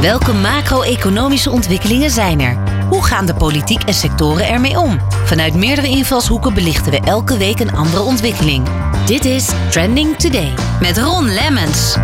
Welke macro-economische ontwikkelingen zijn er? Hoe gaan de politiek en sectoren ermee om? Vanuit meerdere invalshoeken belichten we elke week een andere ontwikkeling. Dit is Trending Today met Ron Lemmens.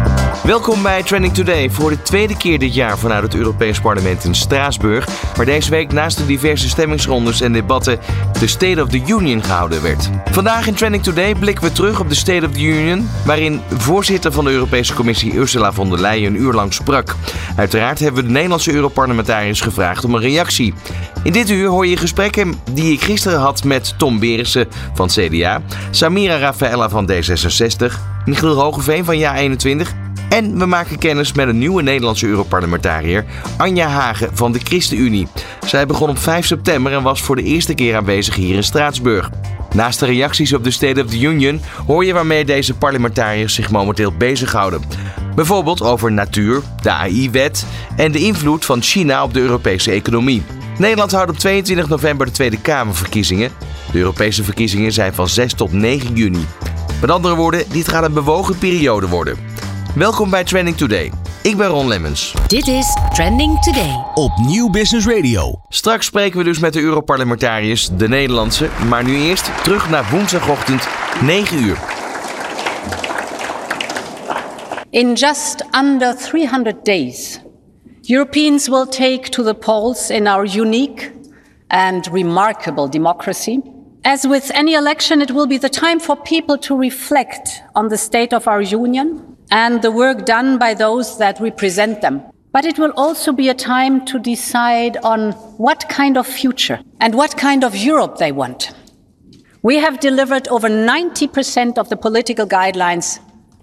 Welkom bij Trending Today voor de tweede keer dit jaar vanuit het Europees Parlement in Straatsburg, waar deze week naast de diverse stemmingsrondes en debatten de State of the Union gehouden werd. Vandaag in Trending Today blikken we terug op de State of the Union, waarin voorzitter van de Europese Commissie Ursula von der Leyen een uur lang sprak. Uiteraard hebben we de Nederlandse Europarlementariërs gevraagd om een reactie. In dit uur hoor je gesprekken die ik gisteren had met Tom Berensen van CDA, Samira Rafaela van D66, Michiel Hogeveen van JA21 en we maken kennis met een nieuwe Nederlandse Europarlementariër, Anja Hagen van de ChristenUnie. Zij begon op 5 september en was voor de eerste keer aanwezig hier in Straatsburg. Naast de reacties op de State of the Union hoor je waarmee deze parlementariërs zich momenteel bezighouden. Bijvoorbeeld over natuur, de AI-wet en de invloed van China op de Europese economie. Nederland houdt op 22 november de Tweede Kamerverkiezingen. De Europese verkiezingen zijn van 6 tot 9 juni. Met andere woorden, dit gaat een bewogen periode worden. Welkom bij Trending Today. Ik ben Ron Lemmens. Dit is Trending Today. op Nieuw Business Radio. Straks spreken we dus met de Europarlementariërs, de Nederlandse. Maar nu eerst terug naar woensdagochtend 9 uur. In just under 300 days, Europeans will take to the polls in our unique and remarkable democracy. As with any election, it will be the time for people to reflect on the state of our union and the work done by those that represent them. But it will also be a time to decide on what kind of future and what kind of Europe they want. We have delivered over 90% of the political guidelines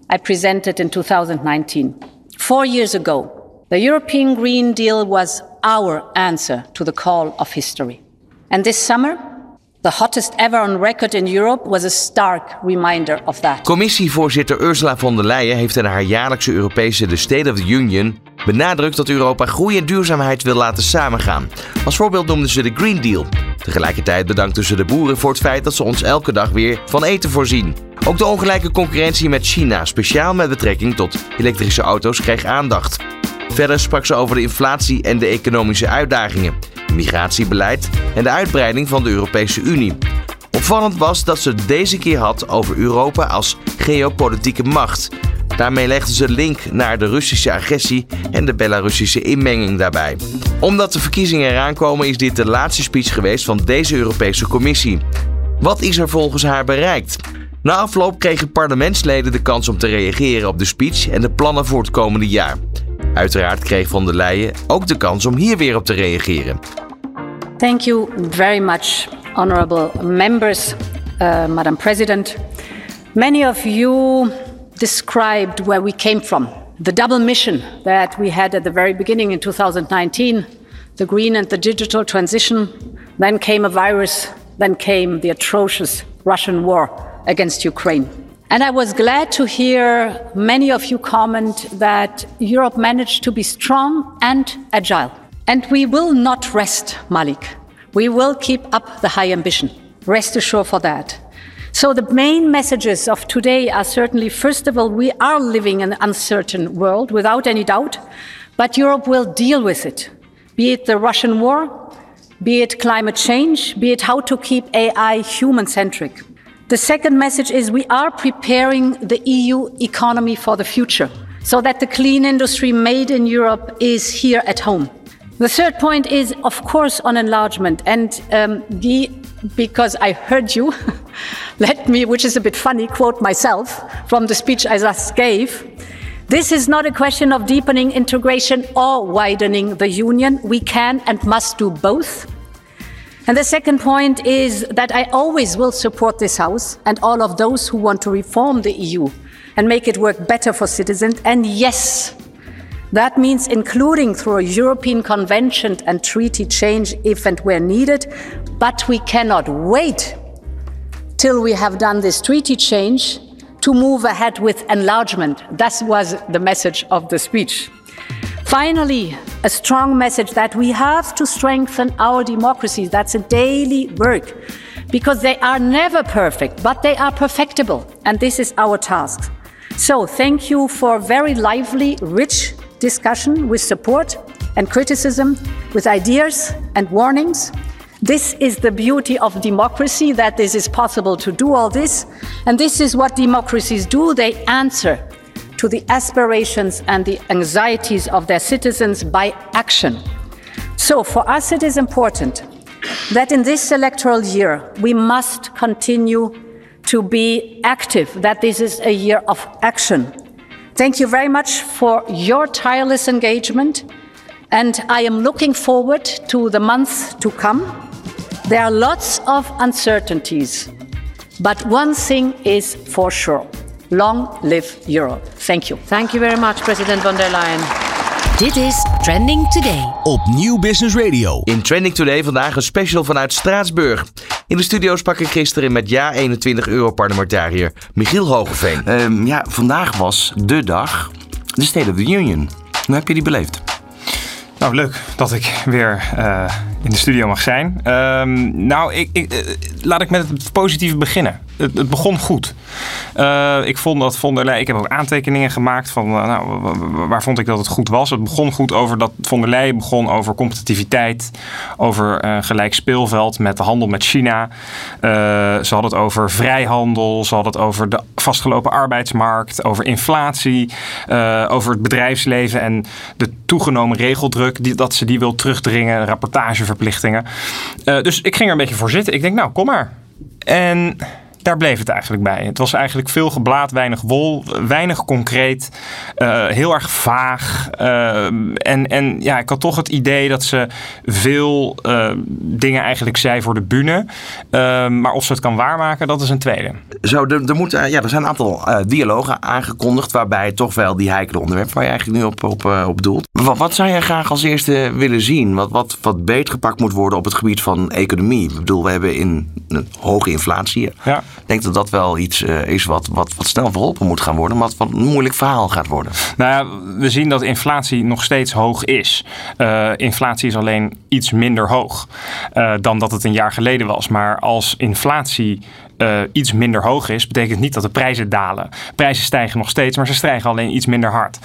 I presented in 2019. Four years ago, the European Green Deal was our answer to the call of history. And this summer, the hottest ever on record in Europe was a stark reminder of that. Commissievoorzitter Ursula von der Leyen heeft in haar jaarlijkse Europese The State of the Union benadrukt dat Europa groei en duurzaamheid wil laten samengaan. Als voorbeeld noemde ze de Green Deal. Tegelijkertijd bedankte ze de boeren voor het feit dat ze ons elke dag weer van eten voorzien. Ook de ongelijke concurrentie met China, speciaal met betrekking tot elektrische auto's, kreeg aandacht. Verder sprak ze over de inflatie en de economische uitdagingen, migratiebeleid en de uitbreiding van de Europese Unie. Opvallend was dat ze het deze keer had over Europa als geopolitieke macht. Daarmee legde ze link naar de Russische agressie en de Belarussische inmenging daarbij. Omdat de verkiezingen eraan komen is dit de laatste speech geweest van deze Europese Commissie. Wat is er volgens haar bereikt? Na afloop kregen parlementsleden de kans om te reageren op de speech en de plannen voor het komende jaar. Uiteraard kreeg von der Leyen ook de kans om hier weer op te reageren. Thank you very much, honorable members, uh, Madam President. Many of you described where we came from, the double mission that we had at the very beginning in 2019 the green and the digital transition. Then came a virus, then came the atrocious Russian war against Ukraine. And I was glad to hear many of you comment that Europe managed to be strong and agile. And we will not rest, Malik. We will keep up the high ambition. Rest assured for that. So, the main messages of today are certainly first of all, we are living in an uncertain world without any doubt, but Europe will deal with it. Be it the Russian war, be it climate change, be it how to keep AI human centric. The second message is we are preparing the EU economy for the future so that the clean industry made in Europe is here at home. The third point is, of course, on enlargement. And um, Guy, because I heard you, let me, which is a bit funny, quote myself from the speech I just gave. This is not a question of deepening integration or widening the union. We can and must do both. And the second point is that I always will support this House and all of those who want to reform the EU and make it work better for citizens. And yes, that means including through a European convention and treaty change if and where needed. But we cannot wait till we have done this treaty change to move ahead with enlargement. That was the message of the speech. Finally, a strong message that we have to strengthen our democracies. That's a daily work because they are never perfect, but they are perfectible. And this is our task. So, thank you for a very lively, rich discussion with support and criticism, with ideas and warnings. This is the beauty of democracy, that this is possible to do all this. And this is what democracies do. They answer to the aspirations and the anxieties of their citizens by action. So for us, it is important that in this electoral year, we must continue to be active, that this is a year of action. Thank you very much for your tireless engagement, and I am looking forward to the months to come. There are lots of uncertainties, but one thing is for sure. Long live Europe. Thank you. Thank you very much, President von der Leyen. Dit is Trending Today. Op Nieuw Business Radio. In Trending Today vandaag een special vanuit Straatsburg. In de studio sprak ik gisteren met Ja 21 Europarlementariër Michiel Hogeveen. Ehm, ja, vandaag was de dag, de State of the Union. Hoe heb je die beleefd? Nou, leuk dat ik weer uh, in de studio mag zijn. Ehm, nou, ik, ik, uh, laat ik met het positieve beginnen. Het, het begon goed. Uh, ik vond dat von der Leyen. Ik heb ook aantekeningen gemaakt van nou, waar vond ik dat het goed was. Het begon goed over dat von der begon over competitiviteit, over uh, gelijk speelveld met de handel met China. Ze had het over vrijhandel, ze had het over de vastgelopen arbeidsmarkt, over inflatie, over het bedrijfsleven en de toegenomen regeldruk die, dat ze die wil terugdringen, rapportageverplichtingen. dus ik ging er een beetje voor zitten. Ik denk, nou, kom maar. En daar bleef het eigenlijk bij. Het was eigenlijk veel geblaad, weinig wol, weinig concreet, uh, heel erg vaag. Uh, en, en ja, ik had toch het idee dat ze veel uh, dingen eigenlijk zei voor de bühne. maar of ze het kan waarmaken, dat is een tweede. Zo, er, er, moet, ja, er zijn een aantal dialogen aangekondigd waarbij toch wel die heikele onderwerpen waar je eigenlijk nu op, op, op doelt. Wat, wat zou jij graag als eerste willen zien? Wat, wat, wat beter gepakt moet worden op het gebied van economie? Ik bedoel, we hebben in een hoge inflatie. Ja. Ik denk dat dat wel iets uh, is wat, wat, wat snel verholpen moet gaan worden, maar wat een moeilijk verhaal gaat worden. Nou ja, we zien dat inflatie nog steeds hoog is. Uh, inflatie is alleen iets minder hoog uh, dan dat het een jaar geleden was. Maar als inflatie uh, iets minder hoog is, betekent niet dat de prijzen dalen. Prijzen stijgen nog steeds, maar ze stijgen alleen iets minder hard.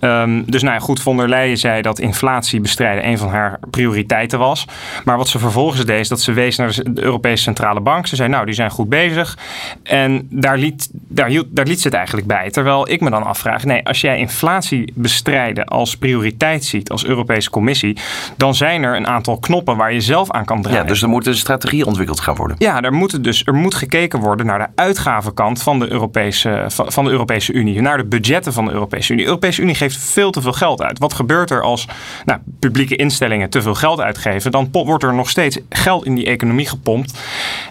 Um, dus nou ja, goed, von der Leyen zei dat inflatie bestrijden een van haar prioriteiten was. Maar wat ze vervolgens deed, is dat ze wees naar de Europese Centrale Bank. Ze zei, nou, die zijn goed bezig. En daar liet, daar, hield, daar liet ze het eigenlijk bij. Terwijl ik me dan afvraag, nee, als jij inflatie bestrijden als prioriteit ziet, als Europese Commissie, dan zijn er een aantal knoppen waar je zelf aan kan draaien. Ja, dus er moet een strategie ontwikkeld gaan worden. Ja, er moet, dus, er moet gekeken worden naar de uitgavenkant van de, Europese, van de Europese Unie. Naar de budgetten van de Europese Unie. De Europese Unie geeft veel te veel geld uit. Wat gebeurt er als nou, publieke instellingen te veel geld uitgeven? Dan wordt er nog steeds geld in die economie gepompt.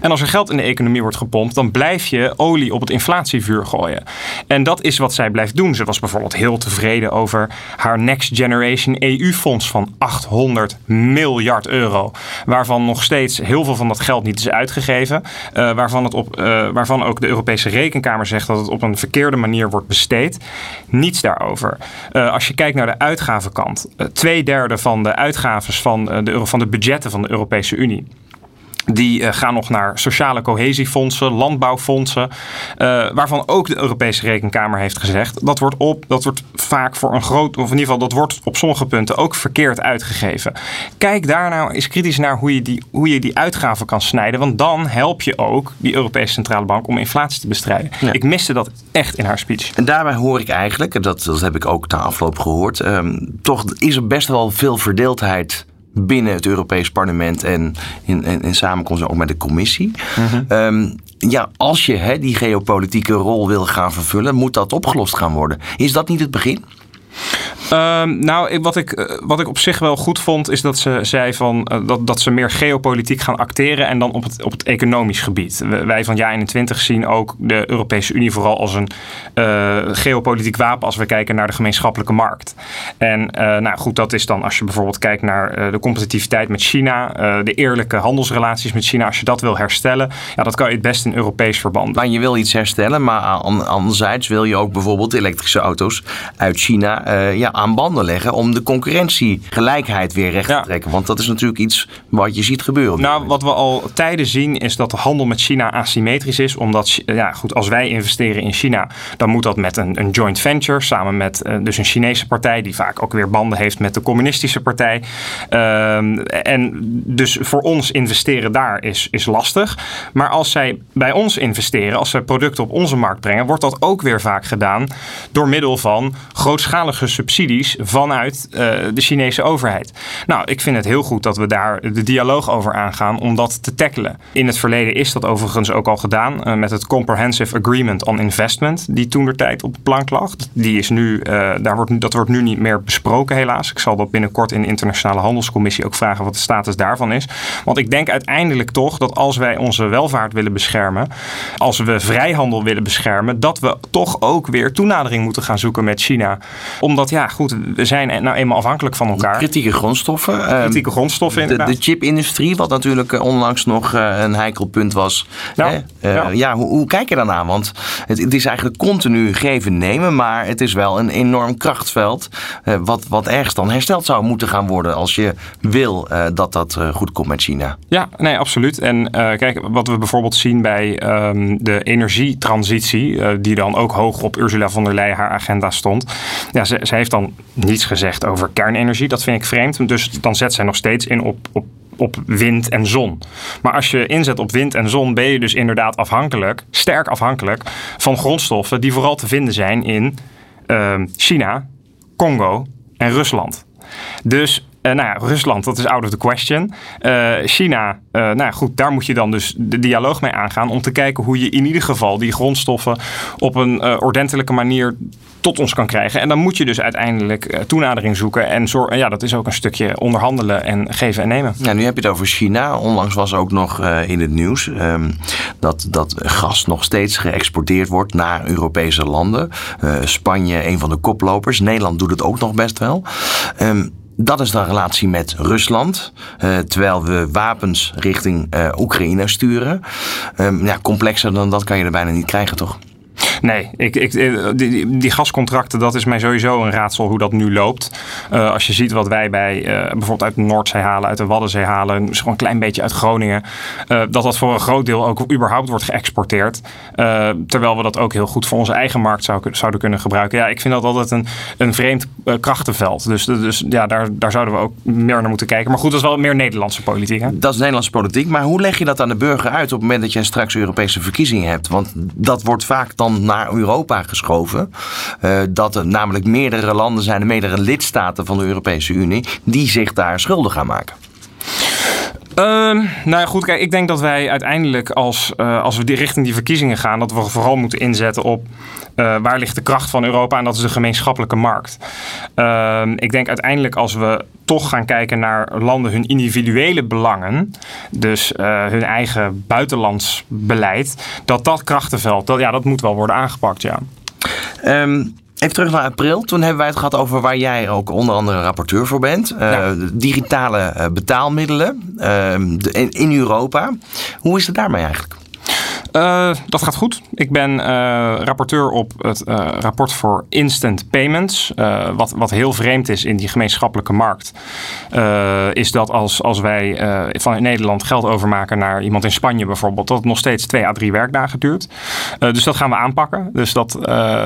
En als er geld in de economie wordt gepompt, dan blijf je olie op het inflatievuur gooien. En dat is wat zij blijft doen. Ze was bijvoorbeeld heel tevreden over haar Next Generation EU-fonds van 800 miljard euro. Waarvan nog steeds heel veel van dat geld niet is uitgegeven. Uh, waarvan het op, uh, waarvan ook de Europese Rekenkamer zegt dat het op een verkeerde manier wordt besteed. Niets daarover. Uh, als je kijkt naar de uitgavenkant, uh, twee derde van de uitgaven van, de, van de budgetten van de Europese Unie die uh, gaan nog naar sociale cohesiefondsen, landbouwfondsen, uh, waarvan ook de Europese Rekenkamer heeft gezegd dat wordt, op, dat wordt vaak voor een groot, of in ieder geval dat wordt op sommige punten ook verkeerd uitgegeven. Kijk daar nou eens kritisch naar hoe je die, hoe je die uitgaven kan snijden, want dan help je ook die Europese Centrale Bank om inflatie te bestrijden. Ja. Ik miste dat echt in haar speech. En daarbij hoor ik eigenlijk, en dat, dat heb ik ook na afloop gehoord, um, toch is er best wel veel verdeeldheid binnen het Europees Parlement en in, in, in samenkomst ook met de commissie. Mm-hmm. Um, ja, als je die geopolitieke rol wil gaan vervullen, moet dat opgelost gaan worden. Is dat niet het begin? Um, nou, wat ik, wat ik op zich wel goed vond, is dat ze zei van, uh, dat, dat ze meer geopolitiek gaan acteren en dan op het, op het economisch gebied. Wij van jaar 21 zien ook de Europese Unie vooral als een uh, geopolitiek wapen als we kijken naar de gemeenschappelijke markt. En nou goed, dat is dan als je bijvoorbeeld kijkt naar de competitiviteit met China, de eerlijke handelsrelaties met China, als je dat wil herstellen, ja, dat kan je het best in Europees verband. Maar je wil iets herstellen, maar anderzijds wil je ook bijvoorbeeld elektrische auto's uit China ja, aan banden leggen om de concurrentiegelijkheid weer recht te trekken. Want dat is natuurlijk iets wat je ziet gebeuren. Nou, wat we al tijden zien is dat de handel met China asymmetrisch is. Omdat, ja goed, als wij investeren in China, dan moet dat met een, een joint venture samen met uh, dus een Chinese partij die vaak ook weer banden heeft met de communistische partij. Uh, en dus voor ons investeren daar is, is lastig. Maar als zij bij ons investeren, als zij producten op onze markt brengen, wordt dat ook weer vaak gedaan door middel van grootschalige subsidies vanuit uh, de Chinese overheid. Nou, ik vind het heel goed dat we daar de dialoog over aangaan om dat te tackelen. In het verleden is dat overigens ook al gedaan uh, met het Comprehensive Agreement on Investment, die toen de tijd op de plank lag. Die is nu, uh, daar wordt, dat wordt nu niet meer besproken, helaas. Ik zal dat binnenkort in de Internationale Handelscommissie ook vragen wat de status daarvan is. Want ik denk uiteindelijk toch dat als wij onze welvaart willen beschermen, als we vrijhandel willen beschermen, dat we toch ook weer toenadering moeten gaan zoeken met China. Omdat, ja, goed, we zijn nou eenmaal afhankelijk van elkaar. Kritieke grondstoffen. Kritieke grondstoffen, de, de chipindustrie, wat natuurlijk eh, onlangs nog uh, een heikel punt was. Nou, uh, ja, ja hoe, hoe, kijk je daarna? Want het, het, is eigenlijk continu geven nemen, maar het is wel een enorm krachtveld. wat, wat ergens dan hersteld zou moeten gaan worden als je wil dat dat goed komt met China. Ja, nee, absoluut. En kijk, wat we bijvoorbeeld zien bij um, de energietransitie, die dan ook hoog op Ursula von der Leyen haar agenda stond. Ja, ze, ze heeft dan niets gezegd over kernenergie. Dat vind ik vreemd. Dus dan zet zij nog steeds in op, op op wind en zon. Maar als je inzet op wind en zon, ben je dus inderdaad afhankelijk, sterk afhankelijk van grondstoffen die vooral te vinden zijn in uh, China, Congo en Rusland. Dus nou ja, Rusland, dat is out of the question. Uh, China, uh, nou goed, daar moet je dan dus de dialoog mee aangaan om te kijken hoe je in ieder geval die grondstoffen op een ordentelijke manier tot ons kan krijgen. En dan moet je dus uiteindelijk toenadering zoeken. En ja, dat is ook een stukje onderhandelen en geven en nemen. Ja, nu heb je het over China. Onlangs was ook nog in het nieuws um, dat, dat gas nog steeds geëxporteerd wordt naar Europese landen. Spanje, een van de koplopers. Nederland doet het ook nog best wel. Um, dat is de relatie met Rusland. Uh, terwijl we wapens richting uh, Oekraïne sturen. Um, ja, complexer dan dat kan je er bijna niet krijgen, toch? Nee, ik, ik, eh, die, die, gascontracten, dat is mij sowieso een raadsel hoe dat nu loopt. Uh, als je ziet wat wij bij uh, bijvoorbeeld uit de Noordzee halen, uit de Waddenzee halen, gewoon een klein beetje uit Groningen, dat dat voor een groot deel ook überhaupt wordt geëxporteerd. terwijl we dat ook heel goed voor onze eigen markt zou, zouden kunnen gebruiken. Ja, ik vind dat altijd een, een vreemd krachtenveld. Dus, dus ja, daar, daar zouden we ook meer naar moeten kijken. Maar goed, dat is wel meer Nederlandse politiek. Hè? Dat is Nederlandse politiek. Maar hoe leg je dat aan de burger uit op het moment dat je straks Europese verkiezingen hebt? Want dat wordt vaak dan naar Europa geschoven. Uh, dat er namelijk meerdere landen zijn, meerdere lidstaten van de Europese Unie, die zich daar schuldig gaan maken. Uh, nou ja, goed, kijk, ik denk dat wij uiteindelijk als, uh, als we die richting die verkiezingen gaan, dat we vooral moeten inzetten op uh, waar ligt de kracht van Europa en dat is de gemeenschappelijke markt. Uh, ik denk uiteindelijk als we toch gaan kijken naar landen hun individuele belangen, dus uh, hun eigen buitenlands beleid, dat dat krachtenveld, dat, ja, dat moet wel worden aangepakt, ja. Um... Even terug naar april. Toen hebben wij het gehad over waar jij ook onder andere rapporteur voor bent. Uh, ja. Digitale uh, betaalmiddelen uh, in, in Europa. Hoe is het daarmee eigenlijk? Uh, dat gaat goed. Ik ben uh, rapporteur op het uh, rapport voor instant payments. wat, wat heel vreemd is in die gemeenschappelijke markt, is dat als, als wij van Nederland geld overmaken naar iemand in Spanje bijvoorbeeld, dat het nog steeds twee à drie werkdagen duurt. dus dat gaan we aanpakken. Dus dat,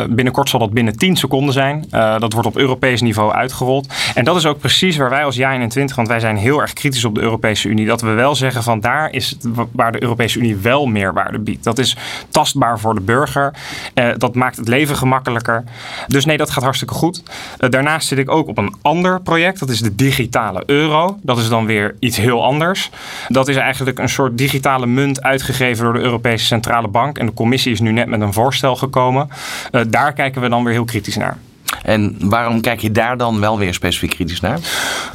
binnenkort zal dat binnen 10 seconden zijn. dat wordt op Europees niveau uitgerold. En dat is ook precies waar wij als JA21, want wij zijn heel erg kritisch op de Europese Unie, dat we wel zeggen van daar is waar de Europese Unie wel meerwaarde biedt. Dat is tastbaar voor de burger. Uh, dat maakt het leven gemakkelijker. Dus nee, dat gaat hartstikke goed. Uh, daarnaast zit ik ook op een ander project. Dat is de digitale euro. Dat is dan weer iets heel anders. Dat is eigenlijk een soort digitale munt uitgegeven door de Europese Centrale Bank. En de commissie is nu net met een voorstel gekomen. Uh, daar kijken we dan weer heel kritisch naar. En waarom kijk je daar dan wel weer specifiek kritisch naar?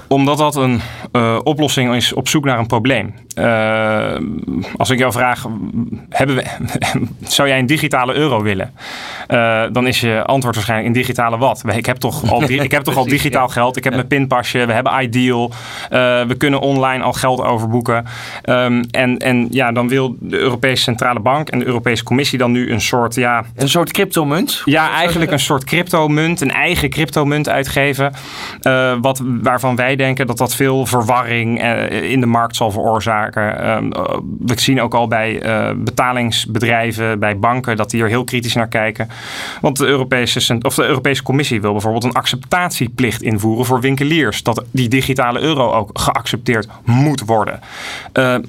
Omdat dat een uh, oplossing is op zoek naar een probleem. Uh, als ik jou vraag, hebben we, zou jij een digitale euro willen? Uh, dan is je antwoord waarschijnlijk een digitale wat? Ik heb toch al, ik heb toch al digitaal geld, ik heb ja. mijn pinpasje, we hebben Ideal, we kunnen online al geld overboeken. Um, en, en ja, dan wil de Europese Centrale Bank en de Europese Commissie dan nu een soort... Ja, een soort cryptomunt? Ja, eigenlijk een soort cryptomunt, een eigen cryptomunt uitgeven. wat, waarvan wij denken dat dat veel verwarring in de markt zal veroorzaken. Ehm, we zien ook al bij betalingsbedrijven, bij banken, dat die er heel kritisch naar kijken. Want de Europese, of de Europese Commissie wil bijvoorbeeld een acceptatieplicht invoeren voor winkeliers. Dat die digitale euro ook geaccepteerd moet worden.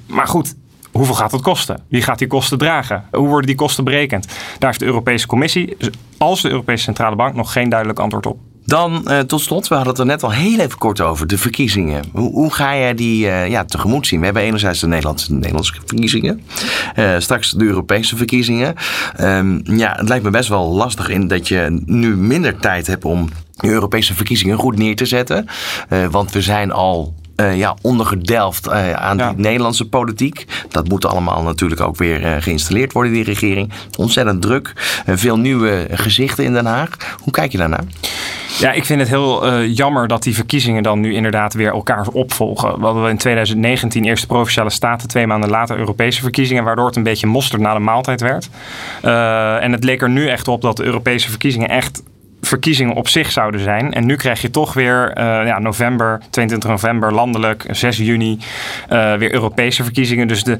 maar goed, Hoeveel gaat het kosten? Wie gaat die kosten dragen? Hoe worden die kosten berekend? Daar heeft de Europese Commissie, als de Europese Centrale Bank, nog geen duidelijk antwoord op. Dan uh, tot slot, we hadden het er net al heel even kort over, de verkiezingen. Hoe, hoe ga jij die uh, ja, tegemoet zien? We hebben enerzijds de Nederlandse, de Nederlandse verkiezingen, uh, straks de Europese verkiezingen. Um, ja, het lijkt me best wel lastig in dat je nu minder tijd hebt om de Europese verkiezingen goed neer te zetten. want we zijn al uh, ja, ondergedelft uh, aan ja. die Nederlandse politiek. Dat moet allemaal natuurlijk ook weer uh, geïnstalleerd worden, die regering. Ontzettend druk. veel nieuwe gezichten in Den Haag. Hoe kijk je daarnaar? Ja, ik vind het heel jammer dat die verkiezingen dan nu inderdaad weer elkaar opvolgen. We hadden in 2019 eerst de Provinciale Staten, twee maanden later Europese verkiezingen, waardoor het een beetje mosterd na de maaltijd werd. en het leek er nu echt op dat de Europese verkiezingen echt verkiezingen op zich zouden zijn. En nu krijg je toch weer uh, ja, november, 22 november landelijk, 6 juni uh, weer Europese verkiezingen. Dus de,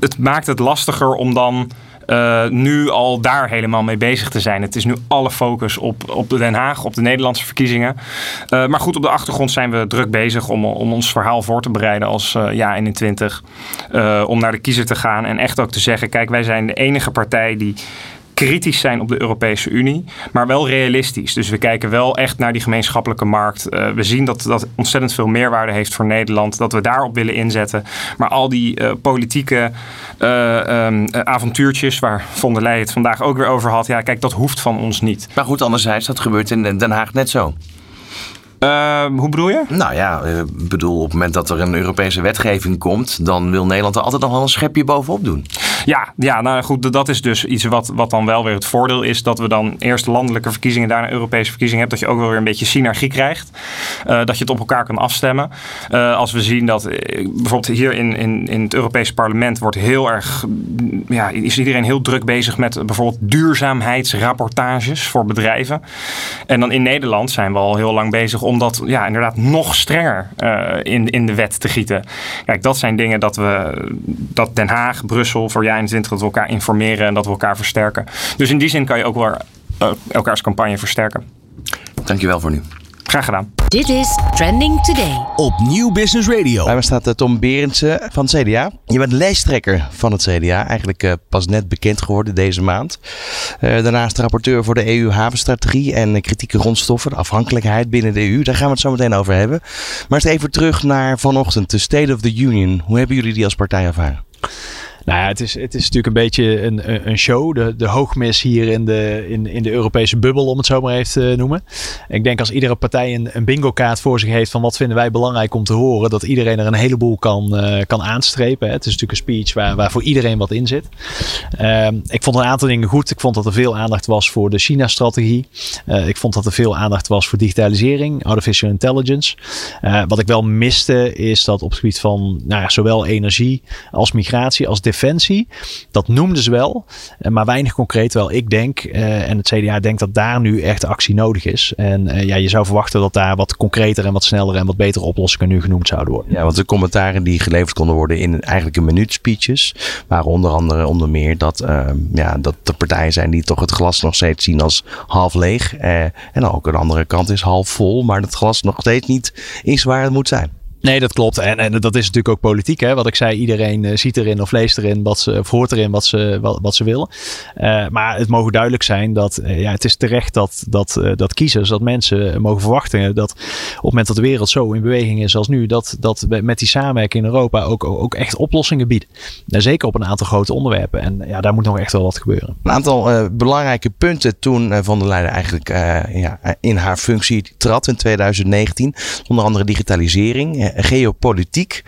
het maakt het lastiger om dan uh, nu al daar helemaal mee bezig te zijn. Het is nu alle focus op, op Den Haag, op de Nederlandse verkiezingen. Maar goed, op de achtergrond zijn we druk bezig om, om ons verhaal voor te bereiden als uh, ja 21. om naar de kiezer te gaan en echt ook te zeggen: kijk, wij zijn de enige partij die kritisch zijn op de Europese Unie, maar wel realistisch. Dus we kijken wel echt naar die gemeenschappelijke markt. Uh, we zien dat dat ontzettend veel meerwaarde heeft voor Nederland, dat we daarop willen inzetten. Maar al die uh, politieke uh, um, avontuurtjes waar von der Leyen het vandaag ook weer over had, ja, kijk, dat hoeft van ons niet. Maar goed, anderzijds, dat gebeurt in Den Haag net zo. Uh, hoe bedoel je? Nou ja, ik bedoel, op het moment dat er een Europese wetgeving komt, dan wil Nederland er altijd nog wel een schepje bovenop doen. Ja, ja nou goed, dat is dus iets wat, wat dan wel weer het voordeel is. Dat we dan eerst landelijke verkiezingen, daarna Europese verkiezingen hebben. Dat je ook wel weer een beetje synergie krijgt. Uh, dat je het op elkaar kan afstemmen. Uh, als we zien dat eh, bijvoorbeeld hier in, in, in het Europese parlement wordt heel erg, ja, is iedereen heel druk bezig met bijvoorbeeld duurzaamheidsrapportages voor bedrijven. En dan in Nederland zijn we al heel lang bezig om dat ja, inderdaad nog strenger in, in de wet te gieten. Kijk, dat zijn dingen dat we, dat Den Haag, Brussel, voor jaar 21 dat we elkaar informeren en dat we elkaar versterken. Dus in die zin kan je ook wel uh, elkaars campagne versterken. Dankjewel voor nu. Graag gedaan. Dit is Trending Today. Op Nieuw Business Radio. Bij me staat uh, Tom Berendsen van het CDA. Je bent lijsttrekker van het CDA. Eigenlijk uh, pas net bekend geworden deze maand. Uh, daarnaast rapporteur voor de EU-havenstrategie en kritieke grondstoffen. De afhankelijkheid binnen de EU. Daar gaan we het zo meteen over hebben. Maar eens even terug naar vanochtend. De State of the Union. Hoe hebben jullie die als partij ervaren? Nou het is, het is natuurlijk een beetje een, een show. De, de hoogmis hier in de, in, in de Europese bubbel, om het zo maar even te noemen. Ik denk als iedere partij een, een bingo kaart voor zich heeft van wat vinden wij belangrijk om te horen, dat iedereen er een heleboel kan, uh, kan aanstrepen. Het is natuurlijk een speech waar, waar voor iedereen wat in zit. Uh, ik vond een aantal dingen goed. Ik vond dat er veel aandacht was voor de China-strategie. Uh, ik vond dat er veel aandacht was voor digitalisering, artificial intelligence. Uh, wat ik wel miste is dat op het gebied van nou ja, zowel energie als migratie als. Dat noemden ze wel, eh, maar weinig concreet. Wel, ik denk, uh, en het CDA denkt dat daar nu echt actie nodig is. En uh, ja, je zou verwachten dat daar wat concreter en wat sneller en wat betere oplossingen nu genoemd zouden worden. Ja, want de commentaren die geleverd konden worden in eigenlijk een minuut speeches, waren onder andere onder meer dat, uh, ja, dat er partijen zijn die toch het glas nog steeds zien als half leeg. en ook een andere kant is half vol, maar het glas nog steeds niet is waar het moet zijn. Nee, dat klopt. En, en dat is natuurlijk ook politiek. Hè? Wat ik zei, iedereen uh, ziet erin of leest erin wat ze, of hoort erin wat ze, wat, ze willen. Uh, maar het mogen duidelijk zijn dat uh, ja, het is terecht dat, dat, dat kiezers, dat mensen mogen verwachten dat op het moment dat de wereld zo in beweging is als nu, dat, dat met die samenwerking in Europa ook, ook echt oplossingen biedt. zeker op een aantal grote onderwerpen. En ja, daar moet nog echt wel wat gebeuren. Een aantal belangrijke punten toen Van der Leyen eigenlijk ja, in haar functie trad in 2019. Onder andere digitalisering geopolitiek.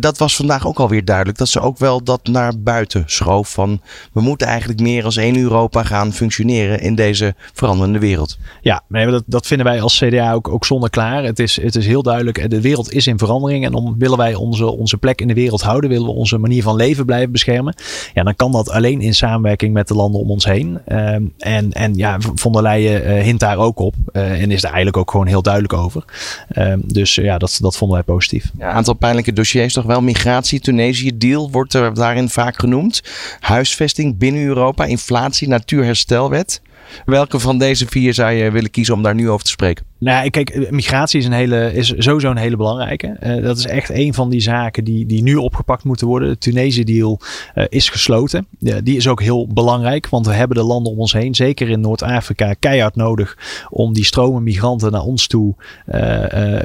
dat was vandaag ook alweer duidelijk. Dat ze ook wel dat naar buiten schoof. Van we moeten eigenlijk meer als één Europa gaan functioneren in deze veranderende wereld. Ja, dat, vinden wij als CDA ook, ook zonder klaar. Het is, het is heel duidelijk. De wereld is in verandering. En om willen wij onze, onze plek in de wereld houden, willen we onze manier van leven blijven beschermen. Ja, dan kan dat alleen in samenwerking met de landen om ons heen. Ehm, en, en ja, von der Leyen uh, hint daar ook op. En is daar eigenlijk ook gewoon heel duidelijk over. Ehm, dus ja, dat, dat vonden wij positief. Ja, aantal pijnlijke dossiers toch wel. Migratie, Tunesië, deal wordt er daarin vaak genoemd. Huisvesting binnen Europa, inflatie, natuurherstelwet. Welke van deze vier zou je willen kiezen om daar nu over te spreken? Nou, kijk, eh, migratie is, een hele, is sowieso een hele belangrijke. Uh, dat is echt een van die zaken die, die nu opgepakt moeten worden. De Tunesië-deal uh, is gesloten. Die is ook heel belangrijk, want we hebben de landen om ons heen, zeker in Noord-Afrika, keihard nodig om die stromen migranten naar ons toe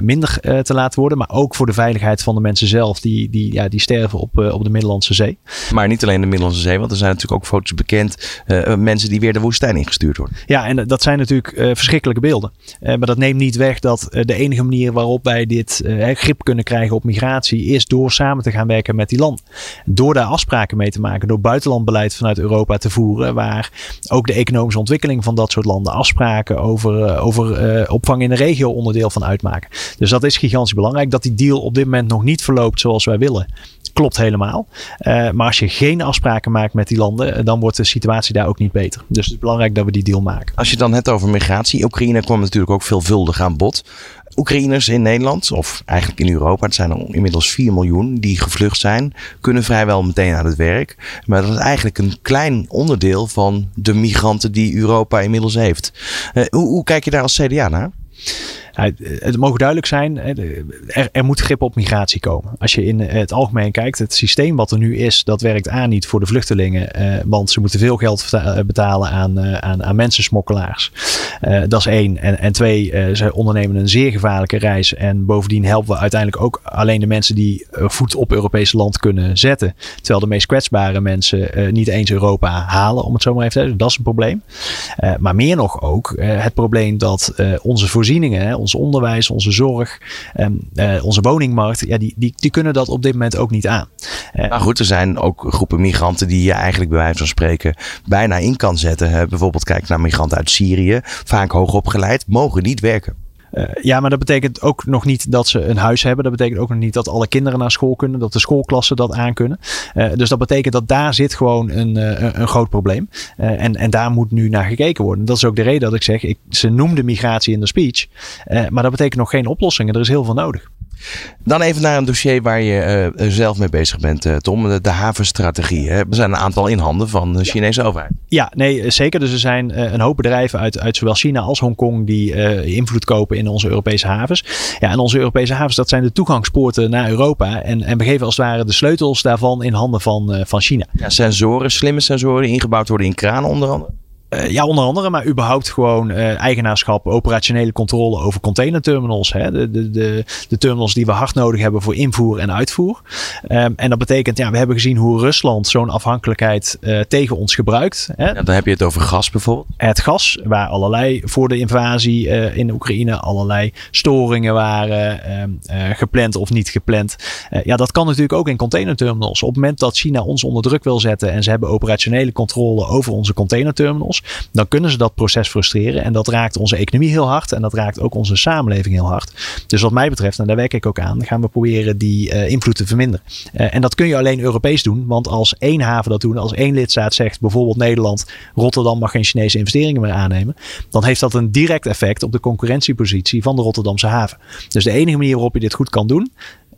minder te laten worden. Maar ook voor de veiligheid van de mensen zelf, die, die, ja, die sterven op, op de Middellandse Zee. Maar niet alleen de Middellandse Zee, want er zijn natuurlijk ook foto's bekend. mensen die weer de woestijn ingestuurd Ja, en dat zijn natuurlijk verschrikkelijke beelden. maar dat neemt niet weg dat eh, de enige manier waarop wij dit grip kunnen krijgen op migratie is door samen te gaan werken met die landen. Door daar afspraken mee te maken, door buitenlandbeleid vanuit Europa te voeren, waar ook de economische ontwikkeling van dat soort landen afspraken over, over opvang in de regio onderdeel van uitmaken. Dus dat is gigantisch belangrijk. Dat die deal op dit moment nog niet verloopt zoals wij willen klopt helemaal. Maar als je geen afspraken maakt met die landen, dan wordt de situatie daar ook niet beter. Dus het is belangrijk dat we deal maken. Als je dan hebt over migratie, Oekraïne kwam natuurlijk ook veelvuldig aan bod. Oekraïners in Nederland, of eigenlijk in Europa, het zijn inmiddels 4 miljoen die gevlucht zijn, kunnen vrijwel meteen aan het werk. Maar dat is eigenlijk een klein onderdeel van de migranten die Europa inmiddels heeft. Uh, hoe, hoe kijk je daar als CDA naar? Het mogen duidelijk zijn, er, er, moet grip op migratie komen. Als je in het algemeen kijkt, het systeem wat er nu is, dat werkt aan niet voor de vluchtelingen. Eh, want ze moeten veel geld eh, betalen aan, aan, aan mensensmokkelaars. Dat is één. En, en twee, ze ondernemen een zeer gevaarlijke reis. En bovendien helpen we uiteindelijk ook alleen de mensen die voet op Europees land kunnen zetten. Terwijl de meest kwetsbare mensen niet eens Europa halen, om het zo maar even te zeggen. Dat is een probleem. maar meer nog ook het probleem dat onze voorzieningen, ons onderwijs, onze zorg, um, onze woningmarkt, ja, die, die, die kunnen dat op dit moment ook niet aan. Uh, nou goed, er zijn ook groepen migranten die je eigenlijk bij wijze van spreken bijna in kan zetten. Bijvoorbeeld kijk naar migranten uit Syrië, vaak hoogopgeleid, mogen niet werken. Uh, ja, maar dat betekent ook nog niet dat ze een huis hebben. Dat betekent ook nog niet dat alle kinderen naar school kunnen. Dat de schoolklassen dat aankunnen. Uh, dus dat betekent dat daar zit gewoon een, uh, een groot probleem. en, en daar moet nu naar gekeken worden. Dat is ook de reden dat ik zeg, ik, ze noemde migratie in de speech. maar dat betekent nog geen oplossingen. Er is heel veel nodig. Dan even naar een dossier waar je uh, zelf mee bezig bent, uh, Tom. De, de havenstrategie. Hè? Er zijn een aantal in handen van de Chinese overheid. Ja, nee, zeker. Dus er zijn uh, een hoop bedrijven uit, uit zowel China als Hongkong die invloed kopen in onze Europese havens. Ja, en onze Europese havens, dat zijn de toegangspoorten naar Europa. En, en we geven als het ware de sleutels daarvan in handen van, van China. Ja, sensoren, slimme sensoren die ingebouwd worden in kranen onder andere. Uh, ja, onder andere, maar überhaupt gewoon uh, eigenaarschap, operationele controle over containerterminals. Hè? De, de, de, de, terminals die we hard nodig hebben voor invoer en uitvoer. Um, en dat betekent, ja, we hebben gezien hoe Rusland zo'n afhankelijkheid uh, tegen ons gebruikt. Hè? Ja, dan heb je het over gas bijvoorbeeld. Het gas, waar allerlei voor de invasie in Oekraïne allerlei storingen waren, um, gepland of niet gepland. ja, dat kan natuurlijk ook in containerterminals. Op het moment dat China ons onder druk wil zetten en ze hebben operationele controle over onze containerterminals dan kunnen ze dat proces frustreren. En dat raakt onze economie heel hard. En dat raakt ook onze samenleving heel hard. Dus wat mij betreft, en daar werk ik ook aan, gaan we proberen die uh, invloed te verminderen. Uh, en dat kun je alleen Europees doen. Want als één haven dat doet, als één lidstaat zegt, bijvoorbeeld Nederland, Rotterdam mag geen Chinese investeringen meer aannemen. Dan heeft dat een direct effect op de concurrentiepositie van de Rotterdamse haven. Dus de enige manier waarop je dit goed kan doen,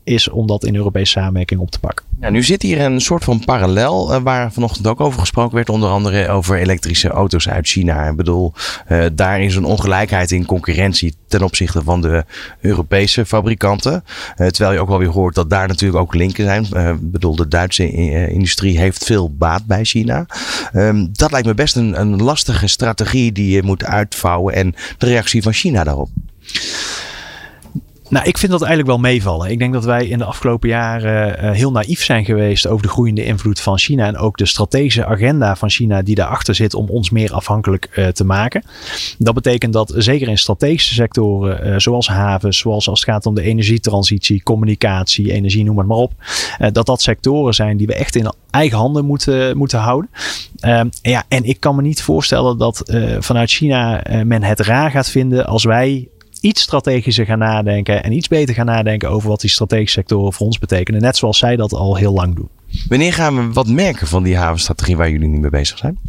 is om dat in Europese samenwerking op te pakken. Ja, nu zit hier een soort van parallel uh, waar vanochtend ook over gesproken werd, onder andere over elektrische auto's uit China. Ik bedoel, uh, daar is een ongelijkheid in concurrentie ten opzichte van de Europese fabrikanten. Uh, terwijl je ook wel weer hoort dat daar natuurlijk ook linken zijn. Ik bedoel, de Duitse industrie heeft veel baat bij China. Ehm, dat lijkt me best een, een lastige strategie die je moet uitvouwen en de reactie van China daarop. Nou, ik vind dat eigenlijk wel meevallen. Ik denk dat wij in de afgelopen jaren uh, heel naïef zijn geweest over de groeiende invloed van China. En ook de strategische agenda van China die daarachter zit om ons meer afhankelijk uh, te maken. Dat betekent dat zeker in strategische sectoren, uh, zoals havens, zoals als het gaat om de energietransitie, communicatie, energie, noem het maar op. dat dat sectoren zijn die we echt in eigen handen moeten, moeten houden. Ehm, ja, en ik kan me niet voorstellen dat vanuit China men het raar gaat vinden als wij iets strategischer gaan nadenken en iets beter gaan nadenken over wat die strategische sectoren voor ons betekenen. Net zoals zij dat al heel lang doen. Wanneer gaan we wat merken van die havenstrategie waar jullie nu mee bezig zijn?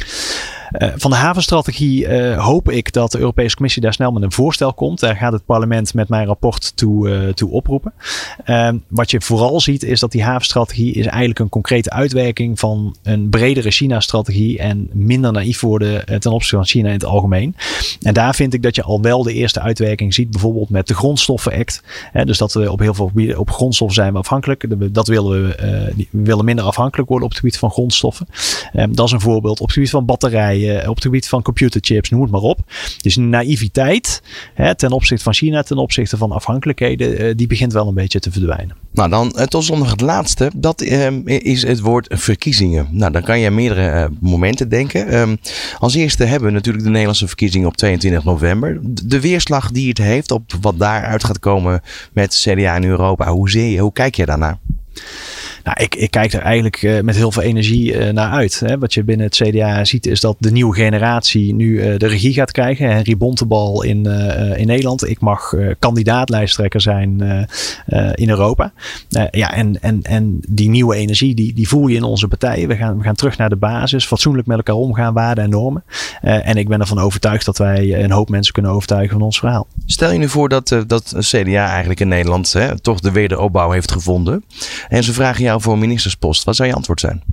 Uh, van de havenstrategie uh, hoop ik dat de Europese Commissie daar snel met een voorstel komt. Daar gaat het parlement met mijn rapport toe, uh, toe oproepen. Ehm, wat je vooral ziet is dat die havenstrategie is eigenlijk een concrete uitwerking van een bredere China-strategie en minder naïef worden ten opzichte van China in het algemeen. En daar vind ik dat je al wel de eerste uitwerking ziet, bijvoorbeeld met de Grondstoffen-act. dus dat we op heel veel gebieden op grondstoffen zijn afhankelijk. Dat willen we, we willen minder afhankelijk worden op het gebied van grondstoffen. Um, dat is een voorbeeld. Op het gebied van batterijen op het gebied van computerchips, noem het maar op. Dus naïviteit hè, ten opzichte van China, ten opzichte van afhankelijkheden, eh, die begint wel een beetje te verdwijnen. Nou, dan uh, tot nog het laatste. Dat ehm, is het woord verkiezingen. Nou, dan kan je aan meerdere eh, momenten denken. Ehm, als eerste hebben we natuurlijk de Nederlandse verkiezingen op 22 november. De weerslag die het heeft op wat daaruit gaat komen met CDA in Europa. Hoe, zie je, hoe kijk je daarnaar? Nou, ik, ik kijk er eigenlijk uh, met heel veel energie uh, naar uit. Hè. Wat je binnen het CDA ziet is dat de nieuwe generatie nu uh, de regie gaat krijgen. Henry Bontebal in, in Nederland. Ik mag kandidaatlijsttrekker zijn in Europa. ja, en, en, en die nieuwe energie die, die voel je in onze partijen. We gaan, we gaan terug naar de basis. Fatsoenlijk met elkaar omgaan, waarden en normen. en ik ben ervan overtuigd dat wij een hoop mensen kunnen overtuigen van ons verhaal. Stel je nu voor dat, dat CDA eigenlijk in Nederland hè, toch de wederopbouw heeft gevonden. En ze vragen jou voor een ministerspost. Wat zou je antwoord zijn?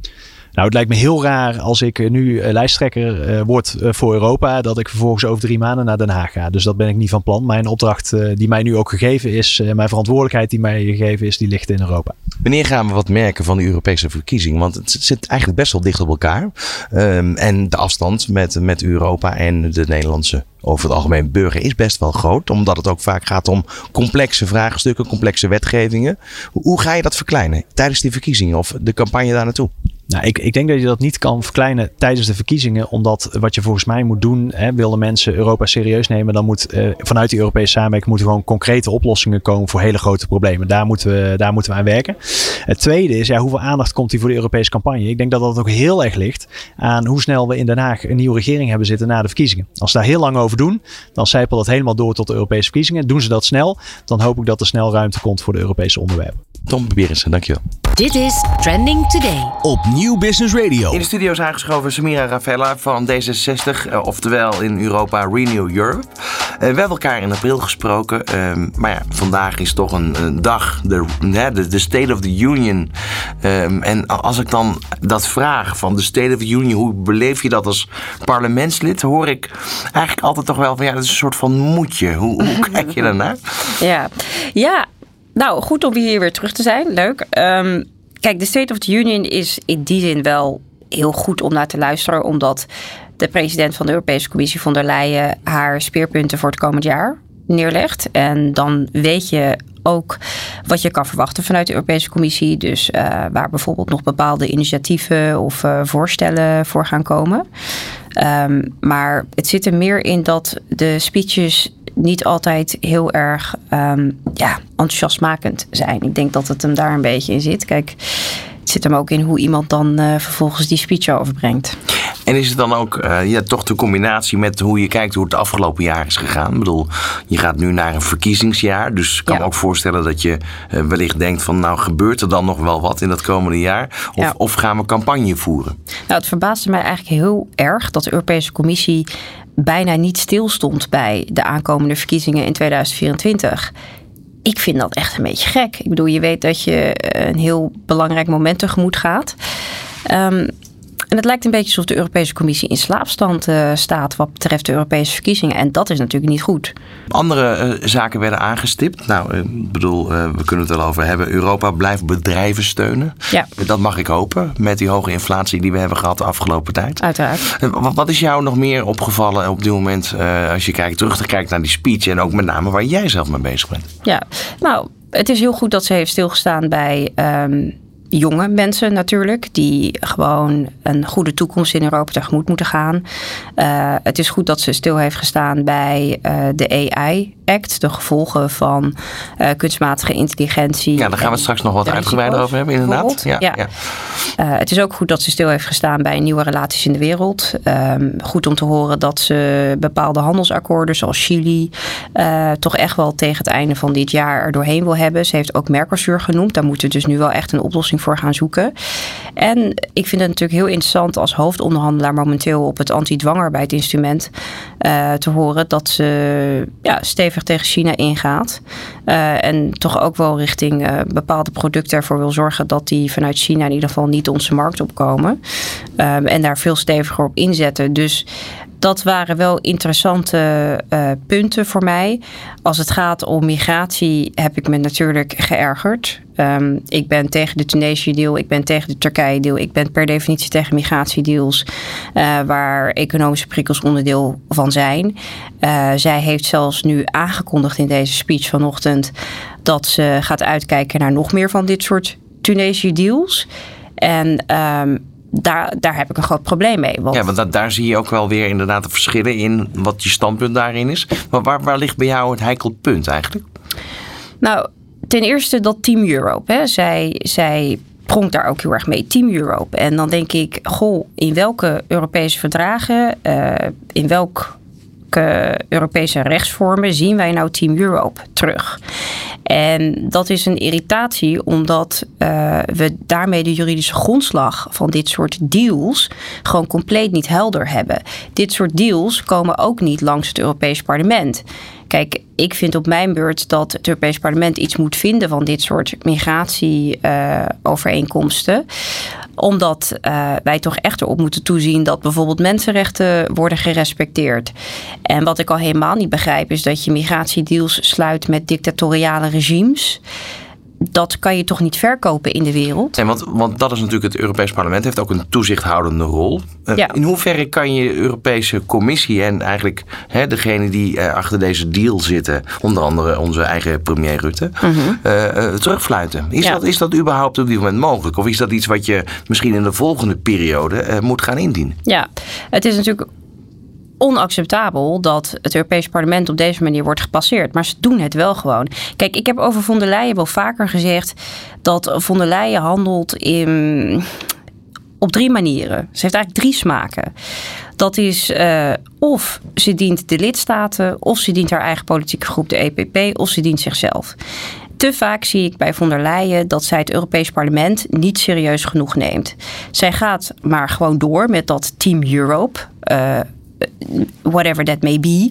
Nou, het lijkt me heel raar als ik nu eh, lijsttrekker uh, word voor Europa, dat ik vervolgens over drie maanden naar Den Haag ga. Dus dat ben ik niet van plan. Mijn opdracht die mij nu ook gegeven is, mijn verantwoordelijkheid die mij gegeven is, die ligt in Europa. Wanneer gaan we wat merken van de Europese verkiezing? Want het zit eigenlijk best wel dicht op elkaar. Um, en de afstand met, met Europa en de Nederlandse over het algemeen burger is best wel groot. Omdat het ook vaak gaat om complexe vraagstukken, complexe wetgevingen. Hoe ga je dat verkleinen tijdens die verkiezingen of de campagne daar naartoe? Nou, ik, ik denk dat je dat niet kan verkleinen tijdens de verkiezingen. Omdat wat je volgens mij moet doen, hè, willen mensen Europa serieus nemen, dan moet uh, vanuit die Europese samenwerking moeten gewoon concrete oplossingen komen voor hele grote problemen. Daar moeten we, daar moeten we aan werken. Het tweede is, ja, hoeveel aandacht komt hier voor de Europese campagne? Ik denk dat dat ook heel erg ligt aan hoe snel we in Den Haag een nieuwe regering hebben zitten na de verkiezingen. Als ze daar heel lang over doen, dan zijpelt dat helemaal door tot de Europese verkiezingen. Doen ze dat snel, dan hoop ik dat er snel ruimte komt voor de Europese onderwerpen. Tom Berensen, dankjewel. Dit is Trending Today. Op Nieuw Business Radio. In de studio is aangeschoven Samira Ravella van D66, uh, oftewel in Europa Renew Europe. Uh, we hebben elkaar in april gesproken, uh, maar ja, vandaag is toch een, dag, de, de, de, State of the Union. Ehm, en als ik dan dat vraag van de State of the Union, hoe beleef je dat als parlementslid, hoor ik eigenlijk altijd toch wel van ja, dat is een soort van moedje. Hoe, hoe kijk je daarnaar? Ja, ja nou, goed om hier weer terug te zijn. Leuk. Um, kijk, de State of the Union is in die zin wel heel goed om naar te luisteren, omdat de president van de Europese Commissie von der Leyen haar speerpunten voor het komend jaar neerlegt. En dan weet je ook wat je kan verwachten vanuit de Europese Commissie. Dus uh, waar bijvoorbeeld nog bepaalde initiatieven of uh, voorstellen voor gaan komen. Um, maar het zit er meer in dat de speeches niet altijd heel erg um, ja, enthousiastmakend zijn. Ik denk dat het hem daar een beetje in zit. Kijk, het zit hem ook in hoe iemand dan uh, vervolgens die speech overbrengt. En is het dan ook uh, ja, toch de combinatie met hoe je kijkt hoe het afgelopen jaar is gegaan? Ik bedoel, je gaat nu naar een verkiezingsjaar. Dus ik kan ja. me ook voorstellen dat je uh, wellicht denkt van nou gebeurt er dan nog wel wat in dat komende jaar? Of, ja. of gaan we campagne voeren? Nou, het verbaasde mij eigenlijk heel erg dat de Europese Commissie bijna niet stilstond bij de aankomende verkiezingen in 2024. Ik vind dat echt een beetje gek. Ik bedoel, je weet dat je een heel belangrijk moment tegemoet gaat. Um, En het lijkt een beetje alsof de Europese Commissie in slaapstand uh, staat wat betreft de Europese verkiezingen. En dat is natuurlijk niet goed. Andere uh, zaken werden aangestipt. Nou, ik bedoel, we kunnen het wel over hebben. Europa blijft bedrijven steunen. Ja. Dat mag ik hopen met die hoge inflatie die we hebben gehad de afgelopen tijd. Uiteraard. Wat, wat is jou nog meer opgevallen op dit moment als je kijkt, terug kijkt naar die speech en ook met name waar jij zelf mee bezig bent? Ja, nou, het is heel goed dat ze heeft stilgestaan bij. Um, jonge mensen natuurlijk, die gewoon een goede toekomst in Europa tegemoet moeten gaan. Uh, het is goed dat ze stil heeft gestaan bij uh, de AI Act, de gevolgen van uh, kunstmatige intelligentie. Ja, daar gaan we straks nog wat uitgebreider over hebben, inderdaad. Ja, ja. ja. het is ook goed dat ze stil heeft gestaan bij nieuwe relaties in de wereld. Um, goed om te horen dat ze bepaalde handelsakkoorden, zoals Chili, toch echt wel tegen het einde van dit jaar er doorheen wil hebben. Ze heeft ook Mercosur genoemd. Daar moet er dus nu wel echt een oplossing voor gaan zoeken. En ik vind het natuurlijk heel interessant als hoofdonderhandelaar momenteel op het anti-dwangarbeidinstrument uh, te horen dat ze ja, stevig tegen China ingaat. Uh, en toch ook wel richting uh, bepaalde producten ervoor wil zorgen dat die vanuit China in ieder geval niet onze markt opkomen. en daar veel steviger op inzetten. Dus dat waren wel interessante uh, punten voor mij. Als het gaat om migratie heb ik me natuurlijk geërgerd. Um, ik ben tegen de Tunesië-deal, ik ben tegen de Turkije-deal. Ik ben per definitie tegen migratiedeals uh, waar economische prikkels onderdeel van zijn. Uh, zij heeft zelfs nu aangekondigd in deze speech vanochtend dat ze gaat uitkijken naar nog meer van dit soort Tunesië-deals. En um, daar, daar heb ik een groot probleem mee. Want... Ja, want dat, daar zie je ook wel weer inderdaad de verschillen in wat je standpunt daarin is. Maar waar, waar ligt bij jou het heikel punt eigenlijk? Nou, ten eerste dat Team Europe. Hè. Zij, zij pronkt daar ook heel erg mee, Team Europe. En dan denk ik, goh, in welke Europese verdragen, uh, in welk Europese rechtsvormen zien wij nou Team Europe terug. En dat is een irritatie omdat uh, we daarmee de juridische grondslag van dit soort deals gewoon compleet niet helder hebben. Dit soort deals komen ook niet langs het Europees Parlement. Kijk, ik vind op mijn beurt dat het Europees Parlement iets moet vinden van dit soort migratieovereenkomsten. Uh, omdat uh, wij toch echt erop moeten toezien dat bijvoorbeeld mensenrechten worden gerespecteerd. En wat ik al helemaal niet begrijp is dat je migratiedeals sluit met dictatoriale regimes dat kan je toch niet verkopen in de wereld? Nee, want, want dat is natuurlijk het Europees Parlement heeft ook een toezichthoudende rol. Ja. In hoeverre kan je de Europese Commissie en eigenlijk hè, degene die uh, achter deze deal zitten, onder andere onze eigen premier Rutte, uh -huh. terugfluiten? Is, ja. dat, is dat überhaupt op dit moment mogelijk? Of is dat iets wat je misschien in de volgende periode moet gaan indienen? Ja, het is natuurlijk onacceptabel dat het Europees Parlement op deze manier wordt gepasseerd. Maar ze doen het wel gewoon. Kijk, ik heb over von der Leyen wel vaker gezegd dat von der Leyen handelt in, op drie manieren. Ze heeft eigenlijk drie smaken. Dat is uh, of ze dient de lidstaten, of ze dient haar eigen politieke groep, de EPP, of ze dient zichzelf. Te vaak zie ik bij von der Leyen dat zij het Europees Parlement niet serieus genoeg neemt. Zij gaat maar gewoon door met dat Team Europe. Uh, whatever that may be,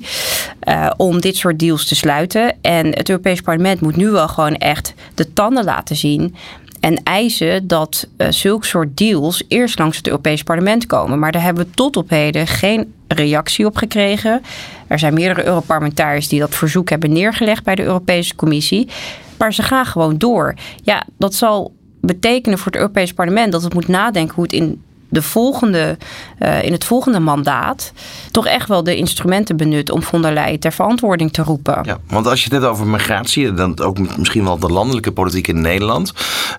uh, om dit soort deals te sluiten. En het Europees Parlement moet nu wel gewoon echt de tanden laten zien. En eisen dat uh, zulke soort deals eerst langs het Europees Parlement komen. Maar daar hebben we tot op heden geen reactie op gekregen. Er zijn meerdere Europarlementariërs die dat verzoek hebben neergelegd bij de Europese Commissie. Maar ze gaan gewoon door. Ja, dat zal betekenen voor het Europees Parlement dat het moet nadenken hoe het in de volgende, uh, in het volgende mandaat toch echt wel de instrumenten benut om von der Leyen ter verantwoording te roepen. Ja, want als je het hebt over migratie, dan ook misschien wel de landelijke politiek in Nederland.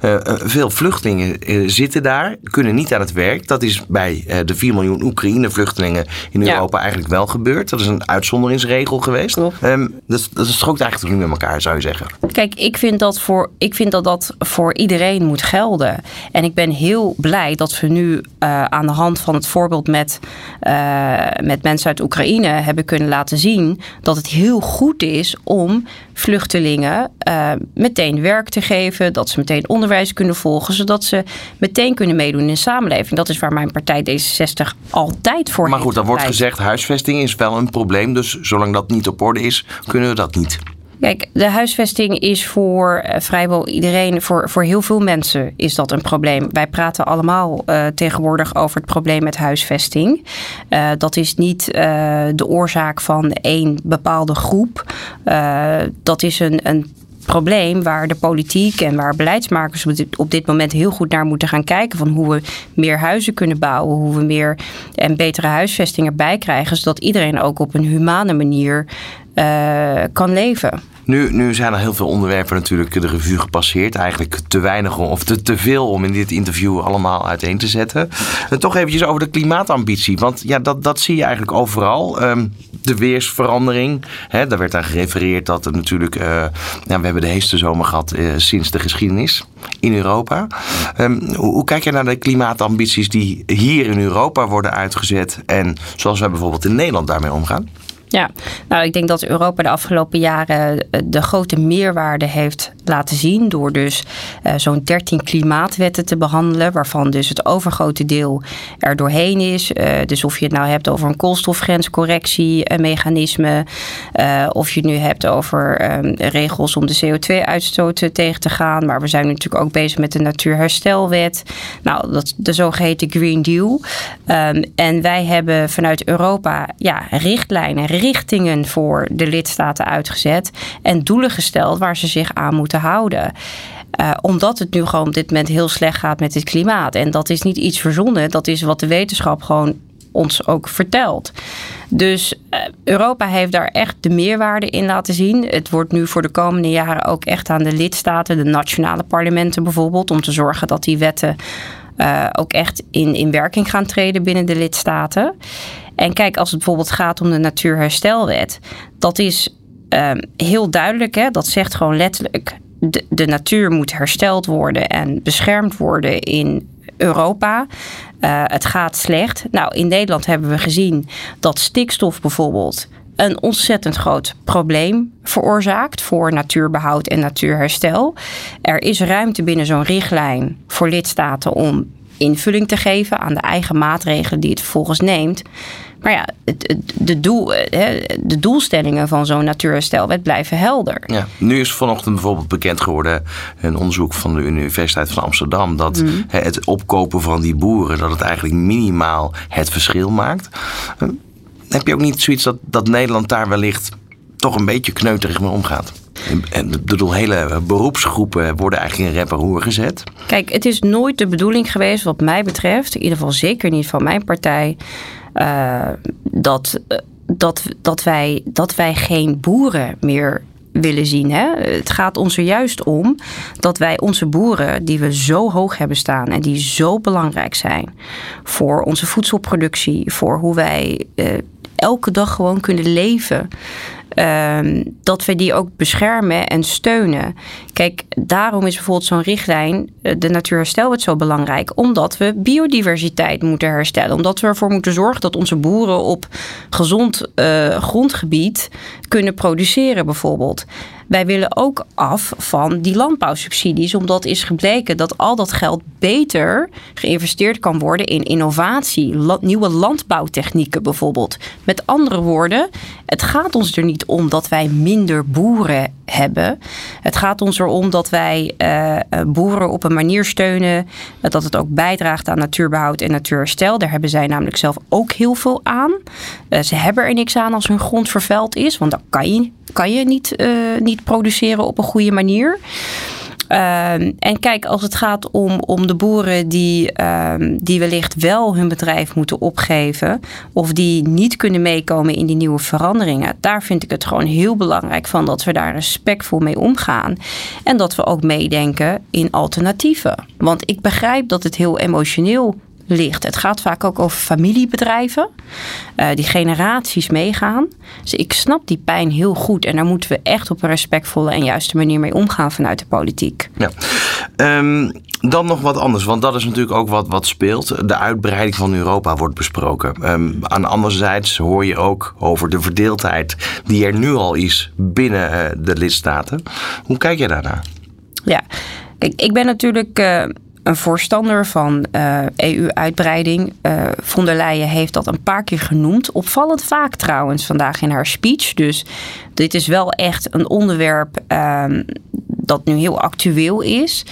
Uh, veel vluchtelingen zitten daar, kunnen niet aan het werk. Dat is bij de 4 miljoen Oekraïne-vluchtelingen in Europa ja. eigenlijk wel gebeurd. Dat is een uitzonderingsregel geweest. Um, dat, dat strookt eigenlijk niet met elkaar, zou je zeggen. Kijk, ik vind, dat voor, ik vind dat dat voor iedereen moet gelden. En ik ben heel blij dat we nu uh, aan de hand van het voorbeeld met, uh, met mensen uit Oekraïne hebben kunnen laten zien dat het heel goed is om vluchtelingen uh, meteen werk te geven, dat ze meteen onderwijs kunnen volgen, zodat ze meteen kunnen meedoen in de samenleving. Dat is waar mijn partij D66 altijd voor Maar goed, dan wordt gezegd, huisvesting is wel een probleem, dus zolang dat niet op orde is, kunnen we dat niet. Kijk, de huisvesting is voor eh, vrijwel iedereen, voor, voor heel veel mensen is dat een probleem. Wij praten allemaal uh, tegenwoordig over het probleem met huisvesting. Uh, dat is niet de oorzaak van één bepaalde groep. dat is een, een probleem waar de politiek en waar beleidsmakers op dit moment heel goed naar moeten gaan kijken. Van hoe we meer huizen kunnen bouwen, hoe we meer en betere huisvesting erbij krijgen. Zodat iedereen ook op een humane manier uh, kan leven. Nu, nu zijn er heel veel onderwerpen natuurlijk de revue gepasseerd. Eigenlijk te weinig of te, te veel om in dit interview allemaal uiteen te zetten. En toch eventjes over de klimaatambitie. Want ja, dat, dat zie je eigenlijk overal. Um, de weersverandering. Hè, daar werd aan gerefereerd dat het natuurlijk... Ja, we hebben de heetste zomer gehad uh, sinds de geschiedenis in Europa. Um, hoe, hoe, kijk je naar de klimaatambities die hier in Europa worden uitgezet... en zoals wij bijvoorbeeld in Nederland daarmee omgaan? Ja, nou ik denk dat Europa de afgelopen jaren eh, de grote meerwaarde heeft laten zien door dus uh, zo'n 13 klimaatwetten te behandelen, waarvan dus het overgrote deel er doorheen is. Uh, dus of je het nou hebt over een koolstofgrenscorrectiemechanisme, of je het nu hebt over um, regels om de CO2-uitstoot tegen te gaan, maar we zijn natuurlijk ook bezig met de Natuurherstelwet, nou dat de zogeheten Green Deal. Um, en wij hebben vanuit Europa ja, richtlijnen richtingen voor de lidstaten uitgezet en doelen gesteld waar ze zich aan moeten houden. Uh, omdat het nu gewoon op dit moment heel slecht gaat met het klimaat. En dat is niet iets verzonnen, dat is wat de wetenschap gewoon ons ook vertelt. Dus uh, Europa heeft daar echt de meerwaarde in laten zien. Het wordt nu voor de komende jaren ook echt aan de lidstaten, de nationale parlementen bijvoorbeeld, om te zorgen dat die wetten uh, ook echt in, in werking gaan treden binnen de lidstaten. En kijk, als het bijvoorbeeld gaat om de Natuurherstelwet, dat is uh, heel duidelijk. Hè? Dat zegt gewoon letterlijk: de, natuur moet hersteld worden en beschermd worden in Europa. Uh, het gaat slecht. Nou, in Nederland hebben we gezien dat stikstof bijvoorbeeld een ontzettend groot probleem veroorzaakt voor natuurbehoud en natuurherstel. Er is ruimte binnen zo'n richtlijn voor lidstaten om invulling te geven aan de eigen maatregelen die het vervolgens neemt. Maar ja, de, doel, de doelstellingen van zo'n natuurherstelwet blijven helder. Ja, nu is vanochtend bijvoorbeeld bekend geworden een onderzoek van de Universiteit van Amsterdam dat mm. het opkopen van die boeren dat het eigenlijk minimaal het verschil maakt. Heb je ook niet zoiets dat, dat Nederland daar wellicht toch een beetje kneuterig mee omgaat? En bedoel, hele beroepsgroepen worden eigenlijk in rep roer gezet. Kijk, het is nooit de bedoeling geweest, wat mij betreft, in ieder geval zeker niet van mijn partij, uh, dat, dat, dat, wij, dat wij geen boeren meer willen zien. Hè? Het gaat ons er juist om dat wij onze boeren, die we zo hoog hebben staan en die zo belangrijk zijn voor onze voedselproductie, voor hoe wij uh, elke dag gewoon kunnen leven. Um, dat we die ook beschermen en steunen. Kijk, daarom is bijvoorbeeld zo'n richtlijn, eh, de Natuurherstelwet, zo belangrijk. Omdat we biodiversiteit moeten herstellen. Omdat we ervoor moeten zorgen dat onze boeren op gezond uh, grondgebied kunnen produceren, bijvoorbeeld. Wij willen ook af van die landbouwsubsidies, omdat is gebleken dat al dat geld beter geïnvesteerd kan worden in innovatie, nieuwe landbouwtechnieken bijvoorbeeld. Met andere woorden, het gaat ons er niet om dat wij minder boeren hebben. Het gaat ons erom dat wij uh, boeren op een manier steunen dat het ook bijdraagt aan natuurbehoud en natuurherstel. Daar hebben zij namelijk zelf ook heel veel aan. Ze hebben er niks aan als hun grond vervuild is, want dan kan je, kan je niet, uh, niet produceren op een goede manier. Uh, en kijk, als het gaat om, om de boeren die, uh, die wellicht wel hun bedrijf moeten opgeven. of die niet kunnen meekomen in die nieuwe veranderingen. daar vind ik het gewoon heel belangrijk van dat we daar respectvol mee omgaan. En dat we ook meedenken in alternatieven. Want ik begrijp dat het heel emotioneel ligt. Het gaat vaak ook over familiebedrijven, uh, die generaties meegaan. Dus ik snap die pijn heel goed en daar moeten we echt op een respectvolle en juiste manier mee omgaan vanuit de politiek. Ja. Um, dan nog wat anders, want dat is natuurlijk ook wat, wat speelt. De uitbreiding van Europa wordt besproken. Um, aan de andere zijde hoor je ook over de verdeeldheid die er nu al is binnen uh, de lidstaten. Hoe kijk je daarnaar? Ja, ik, ik ben natuurlijk. Uh, een voorstander van EU-uitbreiding. Uh, von der Leyen heeft dat een paar keer genoemd. Opvallend vaak trouwens vandaag in haar speech. Dus dit is wel echt een onderwerp ehm, dat nu heel actueel is.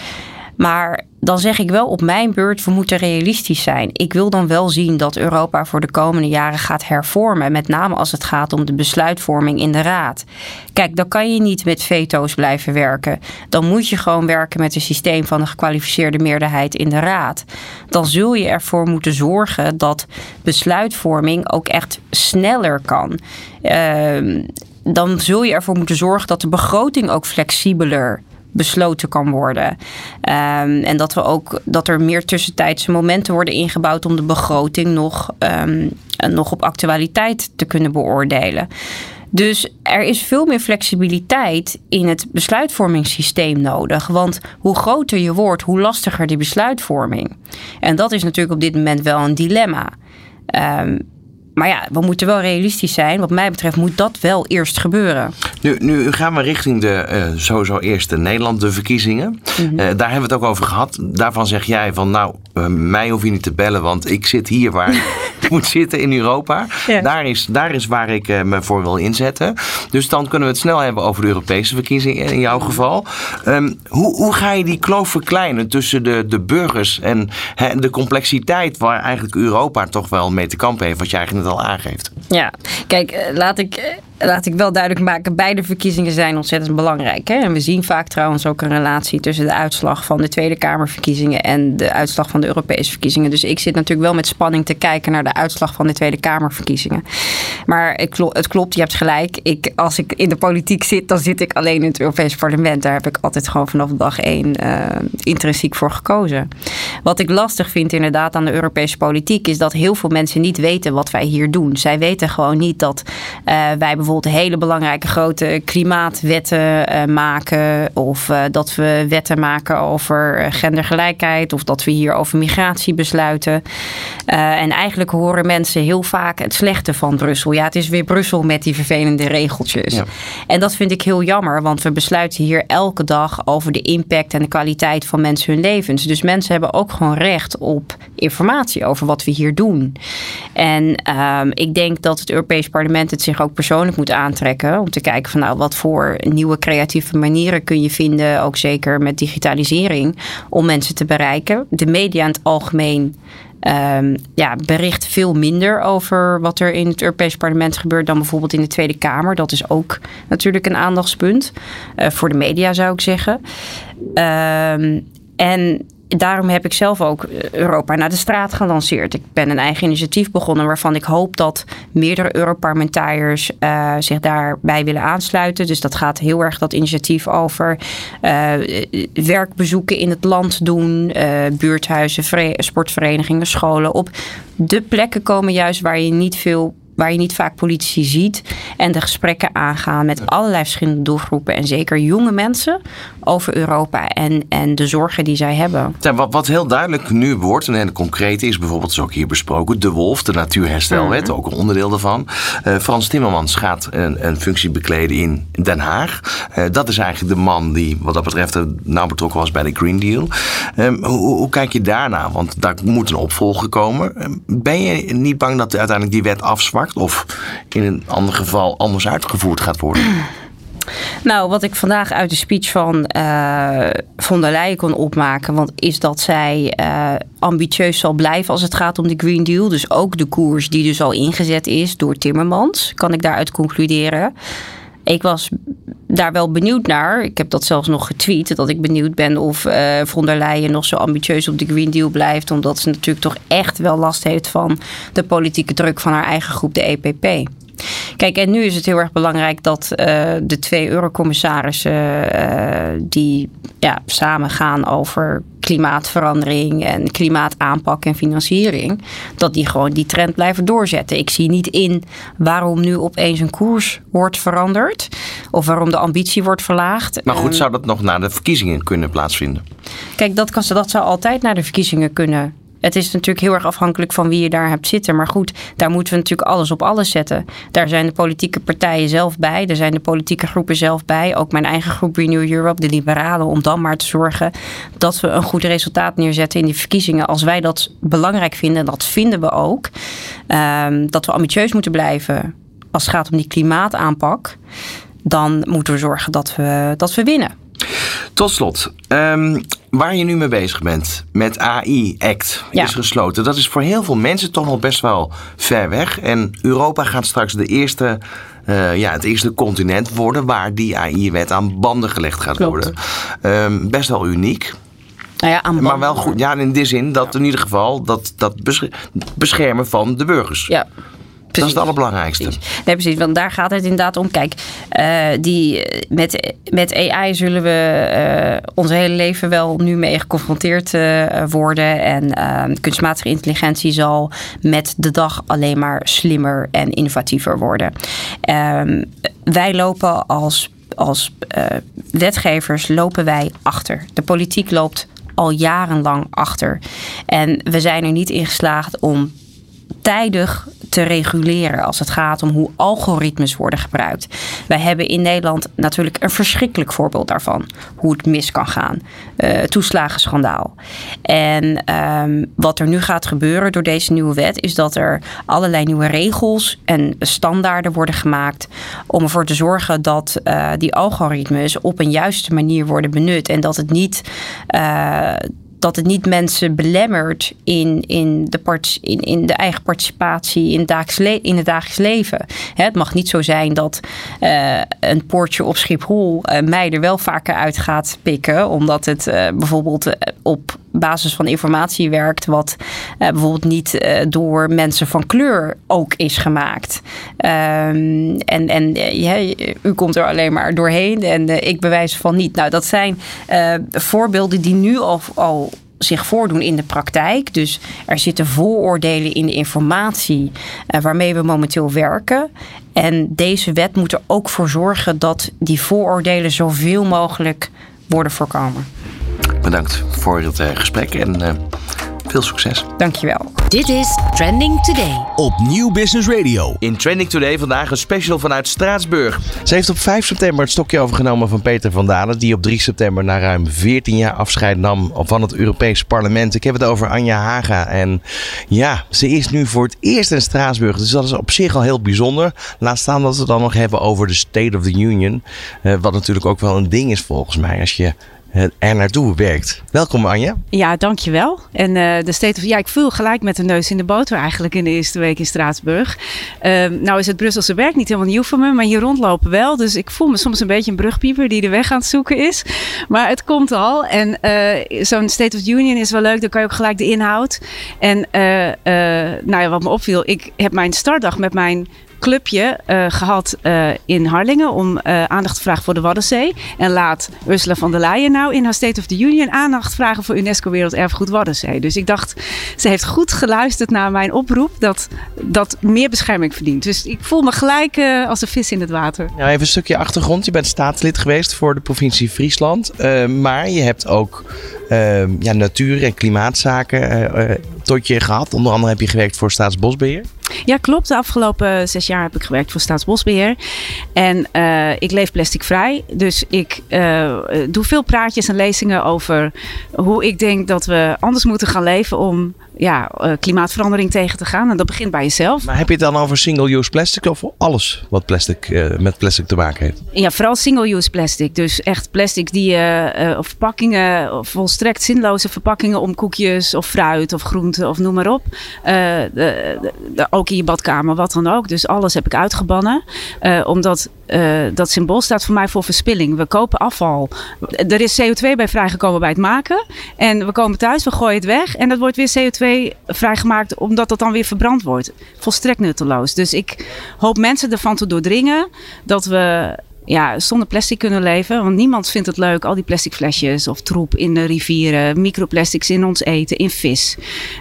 Maar dan zeg ik wel op mijn beurt, we moeten realistisch zijn. Ik wil dan wel zien dat Europa voor de komende jaren gaat hervormen. Met name als het gaat om de besluitvorming in de Raad. Kijk, dan kan je niet met veto's blijven werken. Dan moet je gewoon werken met een systeem van een gekwalificeerde meerderheid in de Raad. Dan zul je ervoor moeten zorgen dat besluitvorming ook echt sneller kan. Uh, dan zul je ervoor moeten zorgen dat de begroting ook flexibeler besloten kan worden. Um, en dat, we ook, dat er meer tussentijdse momenten worden ingebouwd om de begroting nog, um, nog op actualiteit te kunnen beoordelen. Dus er is veel meer flexibiliteit in het besluitvormingssysteem nodig. Want hoe groter je wordt, hoe lastiger die besluitvorming. En dat is natuurlijk op dit moment wel een dilemma. Um, maar ja, we moeten wel realistisch zijn. Wat mij betreft moet dat wel eerst gebeuren. Nu, nu gaan we richting de uh, sowieso eerste Nederland, de verkiezingen. Mm -hmm. uh, daar hebben we het ook over gehad. Daarvan zeg jij van nou, uh, mij hoef je niet te bellen, want ik zit hier waar ik moet zitten in Europa. Ja. Daar, is, daar is waar ik me voor wil inzetten. Dus dan kunnen we het snel hebben over de Europese verkiezingen in jouw geval. Um, hoe, hoe ga je die kloof verkleinen tussen de, de burgers en de complexiteit waar eigenlijk Europa toch wel mee te kampen heeft, wat jij eigenlijk al aangeeft. Ja, kijk, laat ik laat ik wel duidelijk maken, beide verkiezingen zijn ontzettend belangrijk. Hè? En we zien vaak trouwens ook een relatie tussen de uitslag van de Tweede Kamerverkiezingen en de uitslag van de Europese verkiezingen. Dus ik zit natuurlijk wel met spanning te kijken naar de uitslag van de Tweede Kamerverkiezingen. Maar het klopt, je hebt gelijk. Ik, als ik in de politiek zit, dan zit ik alleen in het Europese parlement. Daar heb ik altijd gewoon vanaf dag één uh, intrinsiek voor gekozen. Wat ik lastig vind inderdaad aan de Europese politiek is dat heel veel mensen niet weten wat wij hier doen. Zij weten gewoon niet dat uh, wij bijvoorbeeld hele belangrijke grote klimaatwetten uh, maken. Of uh, dat we wetten maken over gendergelijkheid. Of dat we hier over migratie besluiten. En eigenlijk horen mensen heel vaak het slechte van Brussel. Ja, het is weer Brussel met die vervelende regeltjes. Ja. En dat vind ik heel jammer. Want we besluiten hier elke dag over de impact en de kwaliteit van mensen hun levens. Dus mensen hebben ook gewoon recht op informatie over wat we hier doen. En um, ik denk dat het Europees Parlement het zich ook persoonlijk moet aantrekken. Om te kijken van nou, wat voor nieuwe creatieve manieren kun je vinden. Ook zeker met digitalisering. Om mensen te bereiken. De media in het algemeen Um, ja, bericht veel minder over wat er in het Europees Parlement gebeurt dan bijvoorbeeld in de Tweede Kamer. Dat is ook natuurlijk een aandachtspunt. Uh, voor de media zou ik zeggen. Um, en daarom heb ik zelf ook Europa naar de straat gelanceerd. Ik ben een eigen initiatief begonnen waarvan ik hoop dat meerdere Europarlementariërs uh, zich daarbij willen aansluiten. Dus dat gaat heel erg dat initiatief over uh, werkbezoeken in het land doen, uh, buurthuizen, sportverenigingen, scholen. Op de plekken komen juist waar je niet veel waar je niet vaak politici ziet. En de gesprekken aangaan met allerlei verschillende doelgroepen. En zeker jonge mensen over Europa en, en de zorgen die zij hebben. Ja, wat, wat heel duidelijk nu wordt en concreet is, bijvoorbeeld is ook hier besproken, de Wolf, de Natuurherstelwet, mm ook een onderdeel daarvan. Uh, Frans Timmermans gaat een, een, functie bekleden in Den Haag. Uh, dat is eigenlijk de man die wat dat betreft nauw betrokken was bij de Green Deal. Um, hoe, hoe, kijk je daarna? Want daar moet een opvolger komen. Ben je niet bang dat uiteindelijk die wet afzwakt of in een ander geval anders uitgevoerd gaat worden? Nou, wat ik vandaag uit de speech van uh, von der Leyen kon opmaken, want is dat zij uh, ambitieus zal blijven als het gaat om de Green Deal. Dus ook de koers die dus al ingezet is door Timmermans, kan ik daaruit concluderen. Ik was daar wel benieuwd naar. Ik heb dat zelfs nog getweet. Dat ik benieuwd ben of uh, von der Leyen nog zo ambitieus op de Green Deal blijft. Omdat ze natuurlijk toch echt wel last heeft van de politieke druk van haar eigen groep, de EPP. Kijk, en nu is het heel erg belangrijk dat uh, de twee eurocommissarissen uh, die ja, samen gaan over klimaatverandering en klimaataanpak en financiering, dat die gewoon die trend blijven doorzetten. Ik zie niet in waarom nu opeens een koers wordt veranderd of waarom de ambitie wordt verlaagd. Maar goed, zou dat nog na de verkiezingen kunnen plaatsvinden? Kijk, dat, kan, dat zou altijd naar de verkiezingen kunnen Het is natuurlijk heel erg afhankelijk van wie je daar hebt zitten. Maar goed, daar moeten we natuurlijk alles op alles zetten. Daar zijn de politieke partijen zelf bij. Er zijn de politieke groepen zelf bij. Ook mijn eigen groep Renew Europe, de liberalen. Om dan maar te zorgen dat we een goed resultaat neerzetten in die verkiezingen. Als wij dat belangrijk vinden, en dat vinden we ook. Ehm, dat we ambitieus moeten blijven als het gaat om die klimaataanpak. Dan moeten we zorgen dat we, dat we winnen. Tot slot, ehm, waar je nu mee bezig bent met AI Act is gesloten. Dat is voor heel veel mensen toch nog best wel ver weg. En Europa gaat straks de eerste, uh, ja, het eerste continent worden waar die AI-wet aan banden gelegd gaat worden. Um, best wel uniek. Nou ja, aan maar wel goed, ja, in die zin dat in ieder geval dat, dat beschermen van de burgers. Ja, dat is het allerbelangrijkste. Nee, precies. Want daar gaat het inderdaad om. Kijk, uh, die, met, met AI zullen we uh, ons hele leven wel nu mee geconfronteerd uh, worden. En ehm, kunstmatige intelligentie zal met de dag alleen maar slimmer en innovatiever worden. Ehm, wij lopen als, als wetgevers lopen wij achter. De politiek loopt al jarenlang achter. En we zijn er niet in geslaagd om tijdig te reguleren als het gaat om hoe algoritmes worden gebruikt. Wij hebben in Nederland natuurlijk een verschrikkelijk voorbeeld daarvan. Hoe het mis kan gaan. Uh, toeslagenschandaal. En um, wat er nu gaat gebeuren door deze nieuwe wet is dat er allerlei nieuwe regels en standaarden worden gemaakt om ervoor te zorgen dat uh, die algoritmes op een juiste manier worden benut en dat het niet uh, dat het niet mensen belemmert in, in, de, part, in, in de eigen participatie in dagelijks, in het dagelijks leven. het mag niet zo zijn dat uh, een poortje op Schiphol uh, mij er wel vaker uit gaat pikken, omdat het uh, bijvoorbeeld op basis van informatie werkt, wat bijvoorbeeld niet door mensen van kleur ook is gemaakt. Um, en en ja, u komt er alleen maar doorheen en ik bewijs van niet. Nou, dat zijn voorbeelden die nu al, al zich voordoen in de praktijk. Dus er zitten vooroordelen in de informatie uh, waarmee we momenteel werken. En deze wet moet er ook voor zorgen dat die vooroordelen zoveel mogelijk worden voorkomen. Bedankt voor het uh, gesprek en uh, veel succes. Dankjewel. Dit is Trending Today. Op Nieuw Business Radio. In Trending Today vandaag een special vanuit Straatsburg. Ze heeft op 5 september het stokje overgenomen van Peter van Dalen. Die op 3 september na ruim 14 jaar afscheid nam van het Europees Parlement. Ik heb het over Anja Haga. En ja, ze is nu voor het eerst in Straatsburg. Dus dat is op zich al heel bijzonder. Laat staan dat we het dan nog hebben over de State of the Union. Uh, wat natuurlijk ook wel een ding is volgens mij. Als je er naartoe werkt. Welkom Anja. Ja, dankjewel. En uh, de State of, ja, ik voel gelijk met de neus in de boter eigenlijk in de eerste week in Straatsburg. Uh, nou is het Brusselse werk niet helemaal nieuw voor me, maar hier rondlopen wel. Dus ik voel me soms een beetje een brugpieper die de weg aan het zoeken is. Maar het komt al. En uh, zo'n State of Union is wel leuk. Dan kan je ook gelijk de inhoud. En nou ja, wat me opviel, ik heb mijn startdag met mijn clubje uh, gehad uh, in Harlingen om uh, aandacht te vragen voor de Waddenzee. En laat Ursula van der Leyen nou in haar State of the Union aandacht vragen voor UNESCO Werelderfgoed Waddenzee. Dus ik dacht, ze heeft goed geluisterd naar mijn oproep dat dat meer bescherming verdient. Dus ik voel me gelijk als een vis in het water. Nou, even een stukje achtergrond. Je bent staatslid geweest voor de provincie Friesland. maar je hebt ook ja, natuur- en klimaatzaken tot je gehad. Onder andere heb je gewerkt voor Staatsbosbeheer. Ja, klopt. De afgelopen zes jaar heb ik gewerkt voor Staatsbosbeheer. En uh, ik leef plasticvrij. Dus ik uh, doe veel praatjes en lezingen over hoe ik denk dat we anders moeten gaan leven om ja, uh, klimaatverandering tegen te gaan. En dat begint bij jezelf. Maar heb je het dan over single-use plastic of alles wat plastic, uh, met plastic te maken heeft? Ja, vooral single-use plastic. Dus echt plastic die uh, of verpakkingen, volstrekt zinloze verpakkingen om koekjes of fruit of groenten of noem maar op. De, de, de, ook in je badkamer, wat dan ook. Dus alles heb ik uitgebannen. omdat dat symbool staat voor mij voor verspilling. We kopen afval. Er is CO2 bij vrijgekomen bij het maken. En we komen thuis, we gooien het weg. En dat wordt weer CO2 vrijgemaakt omdat dat dan weer verbrand wordt. Volstrekt nutteloos. Dus ik hoop mensen ervan te doordringen dat we ja, zonder plastic kunnen leven. Want niemand vindt het leuk, al die plastic flesjes of troep in de rivieren, microplastics in ons eten, in vis.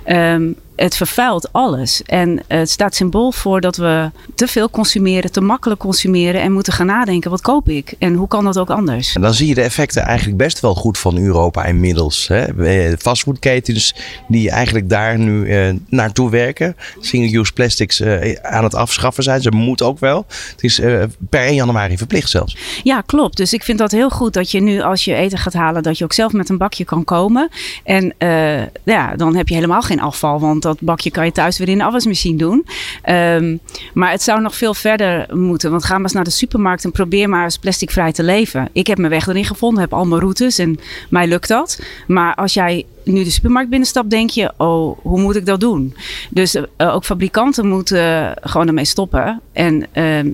Um, het vervuilt alles. En het staat symbool voor dat we te veel consumeren, te makkelijk consumeren en moeten gaan nadenken: wat koop ik en hoe kan dat ook anders? En dan zie je de effecten eigenlijk best wel goed van Europa inmiddels. Hè? Eh, fastfoodketens die eigenlijk daar nu eh, naartoe werken, single-use plastics eh, aan het afschaffen zijn. Ze moeten ook wel. Het is eh, per 1 januari verplicht zelfs. Ja, klopt. Dus ik vind dat heel goed dat je nu als je eten gaat halen, dat je ook zelf met een bakje kan komen. En uh, ja, dan heb je helemaal geen afval, want dat bakje kan je thuis weer in de afwasmachine doen. Um, maar het zou nog veel verder moeten. Want ga maar eens naar de supermarkt en probeer maar eens plasticvrij te leven. Ik heb mijn weg erin gevonden, heb al mijn routes en mij lukt dat. Maar als jij nu de supermarkt binnenstapt, denk je: oh, hoe moet ik dat doen? Dus uh, ook fabrikanten moeten gewoon ermee stoppen. En uh,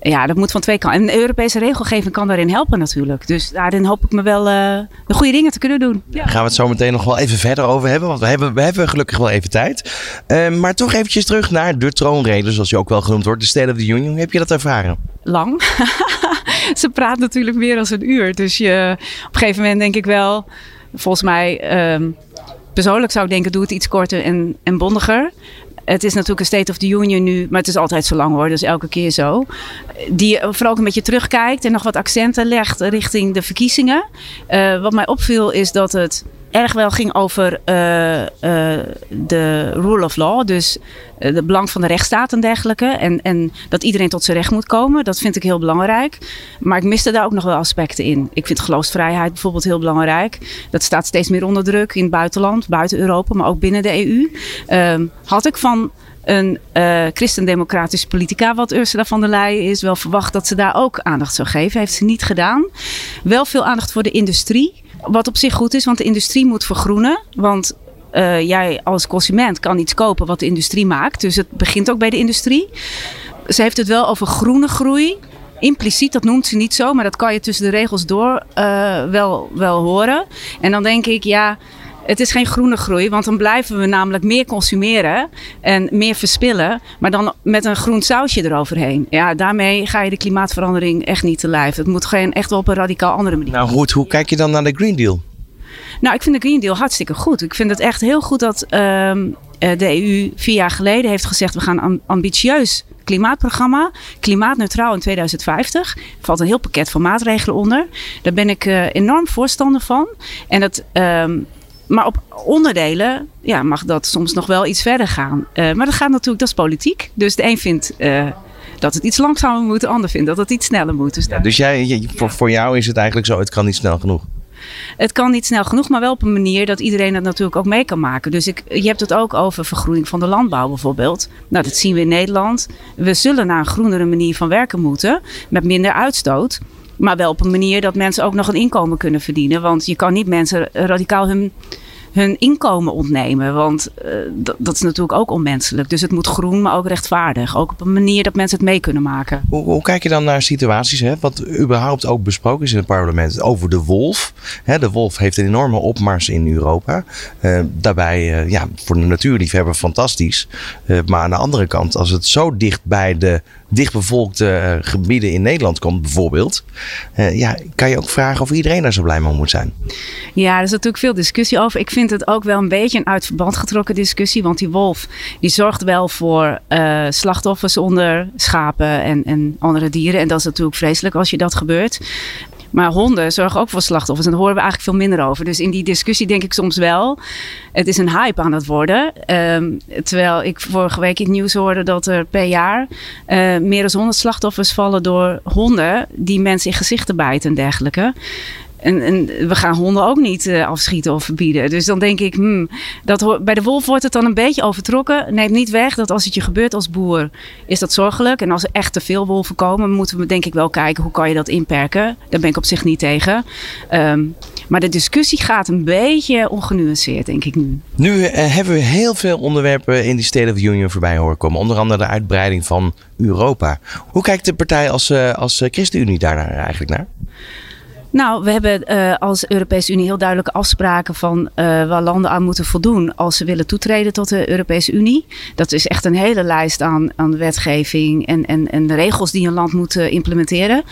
ja, dat moet van twee kanten. En de Europese regelgeving kan daarin helpen natuurlijk. Dus daarin hoop ik me wel uh, de goede dingen te kunnen doen. Ja. Gaan we het zo meteen nog wel even verder over hebben. Want we hebben, we hebben gelukkig wel even tijd. Uh, maar toch eventjes terug naar de troonrede, zoals je ook wel genoemd wordt. De State of the Union. Hoe heb je dat ervaren? Lang. Ze praat natuurlijk meer dan een uur. Dus je, op een gegeven moment denk ik wel... Volgens mij... Um, persoonlijk zou ik denken, doe het iets korter en, en bondiger. Het is natuurlijk een State of the Union nu, maar het is altijd zo lang hoor, dus elke keer zo. Die vooral ook een beetje terugkijkt en nog wat accenten legt richting de verkiezingen. Uh, wat mij opviel is dat het erg wel ging over uh, uh, de rule of law. Dus uh, de belang van de rechtsstaat en dergelijke. En, en dat iedereen tot zijn recht moet komen. Dat vind ik heel belangrijk. Maar ik miste daar ook nog wel aspecten in. Ik vind geloofsvrijheid bijvoorbeeld heel belangrijk. Dat staat steeds meer onder druk in het buitenland, buiten Europa, maar ook binnen de EU. had ik van een uh, christendemocratische politica, wat Ursula van der Leyen is, wel verwacht dat ze daar ook aandacht zou geven. Heeft ze niet gedaan. Wel veel aandacht voor de industrie. Wat op zich goed is, want de industrie moet vergroenen. Want uh, jij als consument kan iets kopen wat de industrie maakt. Dus het begint ook bij de industrie. Ze heeft het wel over groene groei. Impliciet, dat noemt ze niet zo, maar dat kan je tussen de regels door uh, wel, wel horen. En dan denk ik, ja, het is geen groene groei, want dan blijven we namelijk meer consumeren en meer verspillen, maar dan met een groen sausje eroverheen. Ja, daarmee ga je de klimaatverandering echt niet te lijf. Het moet gewoon echt wel op een radicaal andere manier. Nou goed, hoe kijk je dan naar de Green Deal? Nou, ik vind de Green Deal hartstikke goed. Ik vind het echt heel goed dat um, de EU vier jaar geleden heeft gezegd: we gaan een ambitieus klimaatprogramma, klimaatneutraal in 2050. Er valt een heel pakket van maatregelen onder. Daar ben ik uh, enorm voorstander van. En dat. Um, maar op onderdelen ja, mag dat soms nog wel iets verder gaan. Uh, maar dat gaat natuurlijk, dat is politiek. Dus de een vindt uh, dat het iets langzamer moet, de ander vindt dat het iets sneller moet. Dus, ja, dus jij, je, voor, voor jou is het eigenlijk zo, het kan niet snel genoeg. Het kan niet snel genoeg, maar wel op een manier dat iedereen het natuurlijk ook mee kan maken. Dus ik, je hebt het ook over vergroening van de landbouw bijvoorbeeld. Nou, dat zien we in Nederland. We zullen naar een groenere manier van werken moeten, met minder uitstoot. Maar wel op een manier dat mensen ook nog een inkomen kunnen verdienen. Want je kan niet mensen radicaal hun, hun inkomen ontnemen. Want uh, dat, is natuurlijk ook onmenselijk. Dus het moet groen, maar ook rechtvaardig. Ook op een manier dat mensen het mee kunnen maken. Hoe, hoe kijk je dan naar situaties, hè, wat überhaupt ook besproken is in het parlement, over de wolf? Hè, de wolf heeft een enorme opmars in Europa. Uh, daarbij, uh, ja, voor de natuurliefhebber fantastisch. maar aan de andere kant, als het zo dicht bij de dichtbevolkte gebieden in Nederland komt, bijvoorbeeld, ja, kan je ook vragen of iedereen daar zo blij mee moet zijn. Ja, er is natuurlijk veel discussie over. Ik vind het ook wel een beetje een uit verband getrokken discussie. Want die wolf die zorgt wel voor uh, slachtoffers onder schapen en, en andere dieren. En dat is natuurlijk vreselijk als je dat gebeurt. Maar honden zorgen ook voor slachtoffers. En daar horen we eigenlijk veel minder over. Dus in die discussie denk ik soms wel. Het is een hype aan het worden. Um, terwijl ik vorige week in het nieuws hoorde dat er per jaar uh, meer dan 100 slachtoffers vallen door honden die mensen in gezichten bijten en dergelijke. En, en, we gaan honden ook niet uh, afschieten of verbieden. Dus dan denk ik, hmm, dat bij de wolf wordt het dan een beetje overtrokken. Neemt niet weg dat als het je gebeurt als boer, is dat zorgelijk. En als er echt te veel wolven komen, moeten we denk ik wel kijken hoe kan je dat inperken. Daar ben ik op zich niet tegen. Um, maar de discussie gaat een beetje ongenuanceerd, denk ik nu. Nu uh, hebben we heel veel onderwerpen in die State of the Union voorbij horen komen. Onder andere de uitbreiding van Europa. Hoe kijkt de partij als, uh, als ChristenUnie daar eigenlijk naar? Nou, we hebben uh, als Europese Unie heel duidelijke afspraken van uh, waar landen aan moeten voldoen als ze willen toetreden tot de Europese Unie. Dat is echt een hele lijst aan, aan wetgeving en, en, en de regels die een land moet uh, implementeren.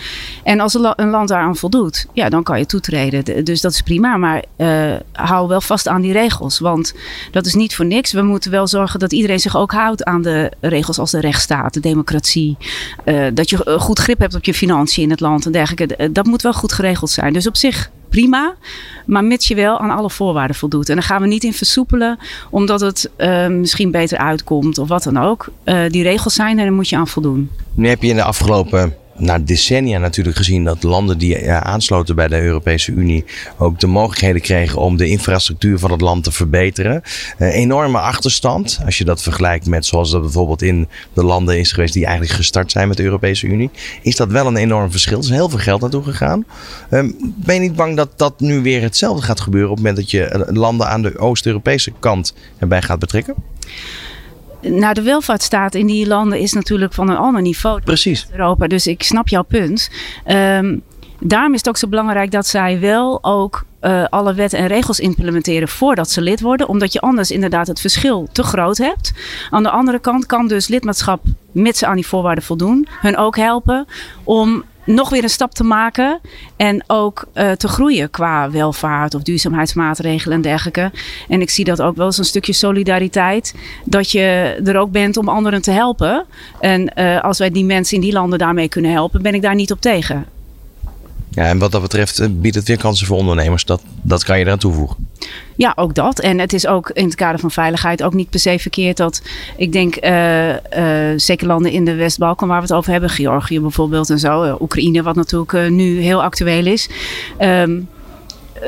En als een, een, land daaraan voldoet, ja, dan kan je toetreden. Dus dat is prima, maar hou wel vast aan die regels. Want dat is niet voor niks. We moeten wel zorgen dat iedereen zich ook houdt aan de regels als de rechtsstaat, de democratie. dat je goed grip hebt op je financiën in het land en dergelijke. Dat moet wel goed geregeld zijn. Dus op zich prima, maar mits je wel aan alle voorwaarden voldoet. En dan gaan we niet in versoepelen omdat het uh, misschien beter uitkomt of wat dan ook. Uh, die regels zijn en daar moet je aan voldoen. Nu heb je in de afgelopen na decennia natuurlijk gezien dat landen die aansloten bij de Europese Unie ook de mogelijkheden kregen om de infrastructuur van het land te verbeteren. Uh, enorme achterstand, als je dat vergelijkt met zoals dat bijvoorbeeld in de landen is geweest die eigenlijk gestart zijn met de Europese Unie, is dat wel een enorm verschil. Er is heel veel geld naartoe gegaan. Uh, ben je niet bang dat dat nu weer hetzelfde gaat gebeuren op het moment dat je eh, landen aan de Oost-Europese kant erbij gaat betrekken? Nou, de welvaartsstaat in die landen is natuurlijk van een ander niveau. Precies. Europa, dus ik snap jouw punt. Um, daarom is het ook zo belangrijk dat zij wel ook uh, alle wetten en regels implementeren voordat ze lid worden. Omdat je anders inderdaad het verschil te groot hebt. Aan de andere kant kan dus lidmaatschap, mits ze aan die voorwaarden voldoen, hun ook helpen om nog weer een stap te maken. En ook uh, te groeien qua welvaart of duurzaamheidsmaatregelen en dergelijke. En ik zie dat ook wel als een stukje solidariteit. Dat je er ook bent om anderen te helpen. En uh, als wij die mensen in die landen daarmee kunnen helpen, ben ik daar niet op tegen. Ja, en wat dat betreft eh, biedt het weer kansen voor ondernemers. Dat, dat kan je eraan toevoegen. Ja, ook dat. En het is ook in het kader van veiligheid ook niet per se verkeerd dat ik denk, uh, uh, zeker landen in de West-Balkan waar we het over hebben, Georgië bijvoorbeeld en zo, Oekraïne, wat natuurlijk nu heel actueel is. Um,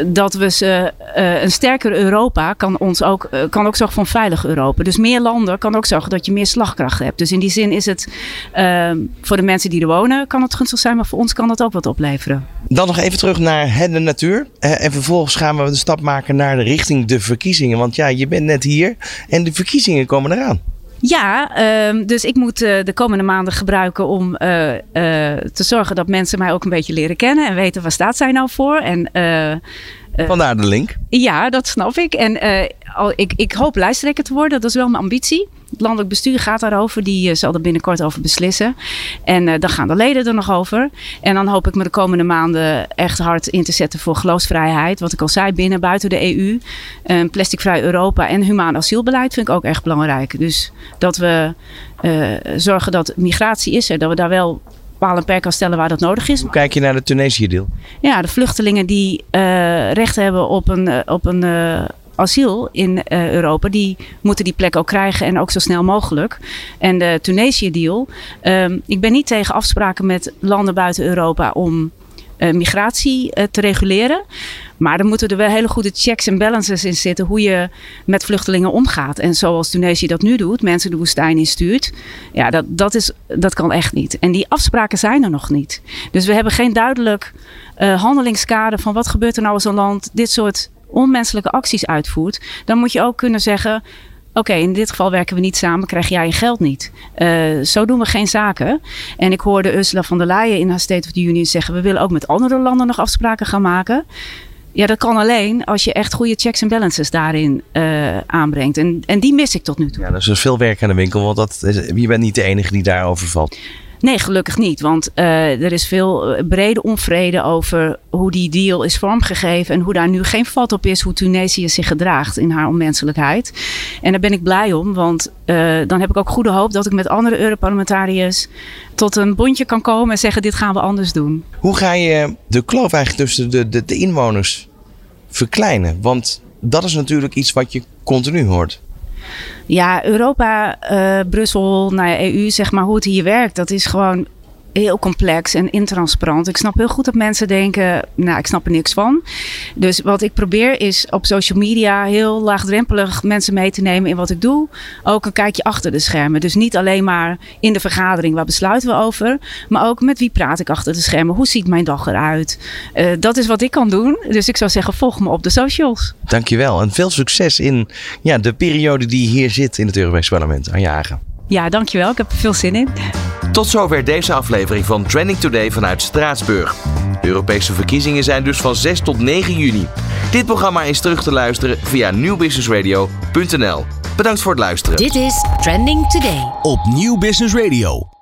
dat we ze, uh, een sterker Europa kan, ons ook, uh, kan ook zorgen voor een veilig Europa. Dus meer landen kan ook zorgen dat je meer slagkracht hebt. Dus in die zin is het uh, voor de mensen die er wonen, kan het gunstig zijn, maar voor ons kan dat ook wat opleveren. Dan nog even terug naar de natuur. en vervolgens gaan we de stap maken naar de richting de verkiezingen. Want ja, je bent net hier en de verkiezingen komen eraan. Ja, uh, dus ik moet uh, de komende maanden gebruiken om uh, te zorgen dat mensen mij ook een beetje leren kennen en weten waar staat zij nou voor. En, Vandaar de link. Ja, dat snap ik. En al, ik, ik hoop lijsttrekker te worden, dat is wel mijn ambitie. Het landelijk bestuur gaat daarover. Die zal er binnenkort over beslissen. En uh, dan gaan de leden er nog over. En dan hoop ik me de komende maanden echt hard in te zetten voor geloofsvrijheid. Wat ik al zei, binnen, buiten de EU. Uh, plasticvrij Europa en humaan asielbeleid vind ik ook echt belangrijk. Dus dat we uh, zorgen dat migratie is er. Dat we daar wel paal en perk kan stellen waar dat nodig is. Hoe kijk je naar de Tunesië-deal? Ja, de vluchtelingen die recht hebben op een, op een asiel in uh, Europa, die moeten die plek ook krijgen en ook zo snel mogelijk. En de Tunesië-deal. Um, ik ben niet tegen afspraken met landen buiten Europa om uh, migratie uh, te reguleren. Maar er moeten er wel hele goede checks en balances in zitten hoe je met vluchtelingen omgaat. En zoals Tunesië dat nu doet, mensen de woestijn instuurt. Ja, dat, dat, is, dat kan echt niet. En die afspraken zijn er nog niet. Dus we hebben geen duidelijk uh, handelingskader van wat gebeurt er nou als een land dit soort onmenselijke acties uitvoert, dan moet je ook kunnen zeggen. Oké, in dit geval werken we niet samen, krijg jij je geld niet. Uh, zo doen we geen zaken. En ik hoorde Ursula von der Leyen in haar State of the Union zeggen: we willen ook met andere landen nog afspraken gaan maken. Ja, dat kan alleen als je echt goede checks en balances daarin uh, aanbrengt. En, en die mis ik tot nu toe. Ja, er is dus veel werk aan de winkel, want dat je bent niet de enige die daarover valt. Nee, gelukkig niet. Want uh, er is veel eh, brede onvrede over hoe die deal is vormgegeven. En hoe daar nu geen vat op is hoe Tunesië zich gedraagt in haar onmenselijkheid. En daar ben ik blij om. Want uh, dan heb ik ook goede hoop dat ik met andere Europarlementariërs tot een bondje kan komen en zeggen: dit gaan we anders doen. Hoe ga je de kloof eigenlijk tussen de, de, de inwoners verkleinen? Want dat is natuurlijk iets wat je continu hoort. Ja, Europa, uh, Brussel, nou ja, EU, zeg maar hoe het hier werkt, dat is gewoon heel complex en intransparant. Ik snap heel goed dat mensen denken, nou, ik snap er niks van. Dus wat ik probeer is op social media heel laagdrempelig mensen mee te nemen in wat ik doe. Ook een kijkje achter de schermen. Dus niet alleen maar in de vergadering, waar besluiten we over. Maar ook met wie praat ik achter de schermen? Hoe ziet mijn dag eruit? Uh, dat is wat ik kan doen. Dus ik zou zeggen, volg me op de socials. Dankjewel en veel succes in ja, de periode die hier zit in het Europese parlement. Aan jagen. Ja, dankjewel. Ik heb er veel zin in. Tot zover deze aflevering van Trending Today vanuit Straatsburg. De Europese verkiezingen zijn dus van 6 tot 9 juni. Dit programma is terug te luisteren via nieuwbusinessradio.nl. Bedankt voor het luisteren. Dit is Trending Today. Op Nieuw Business Radio.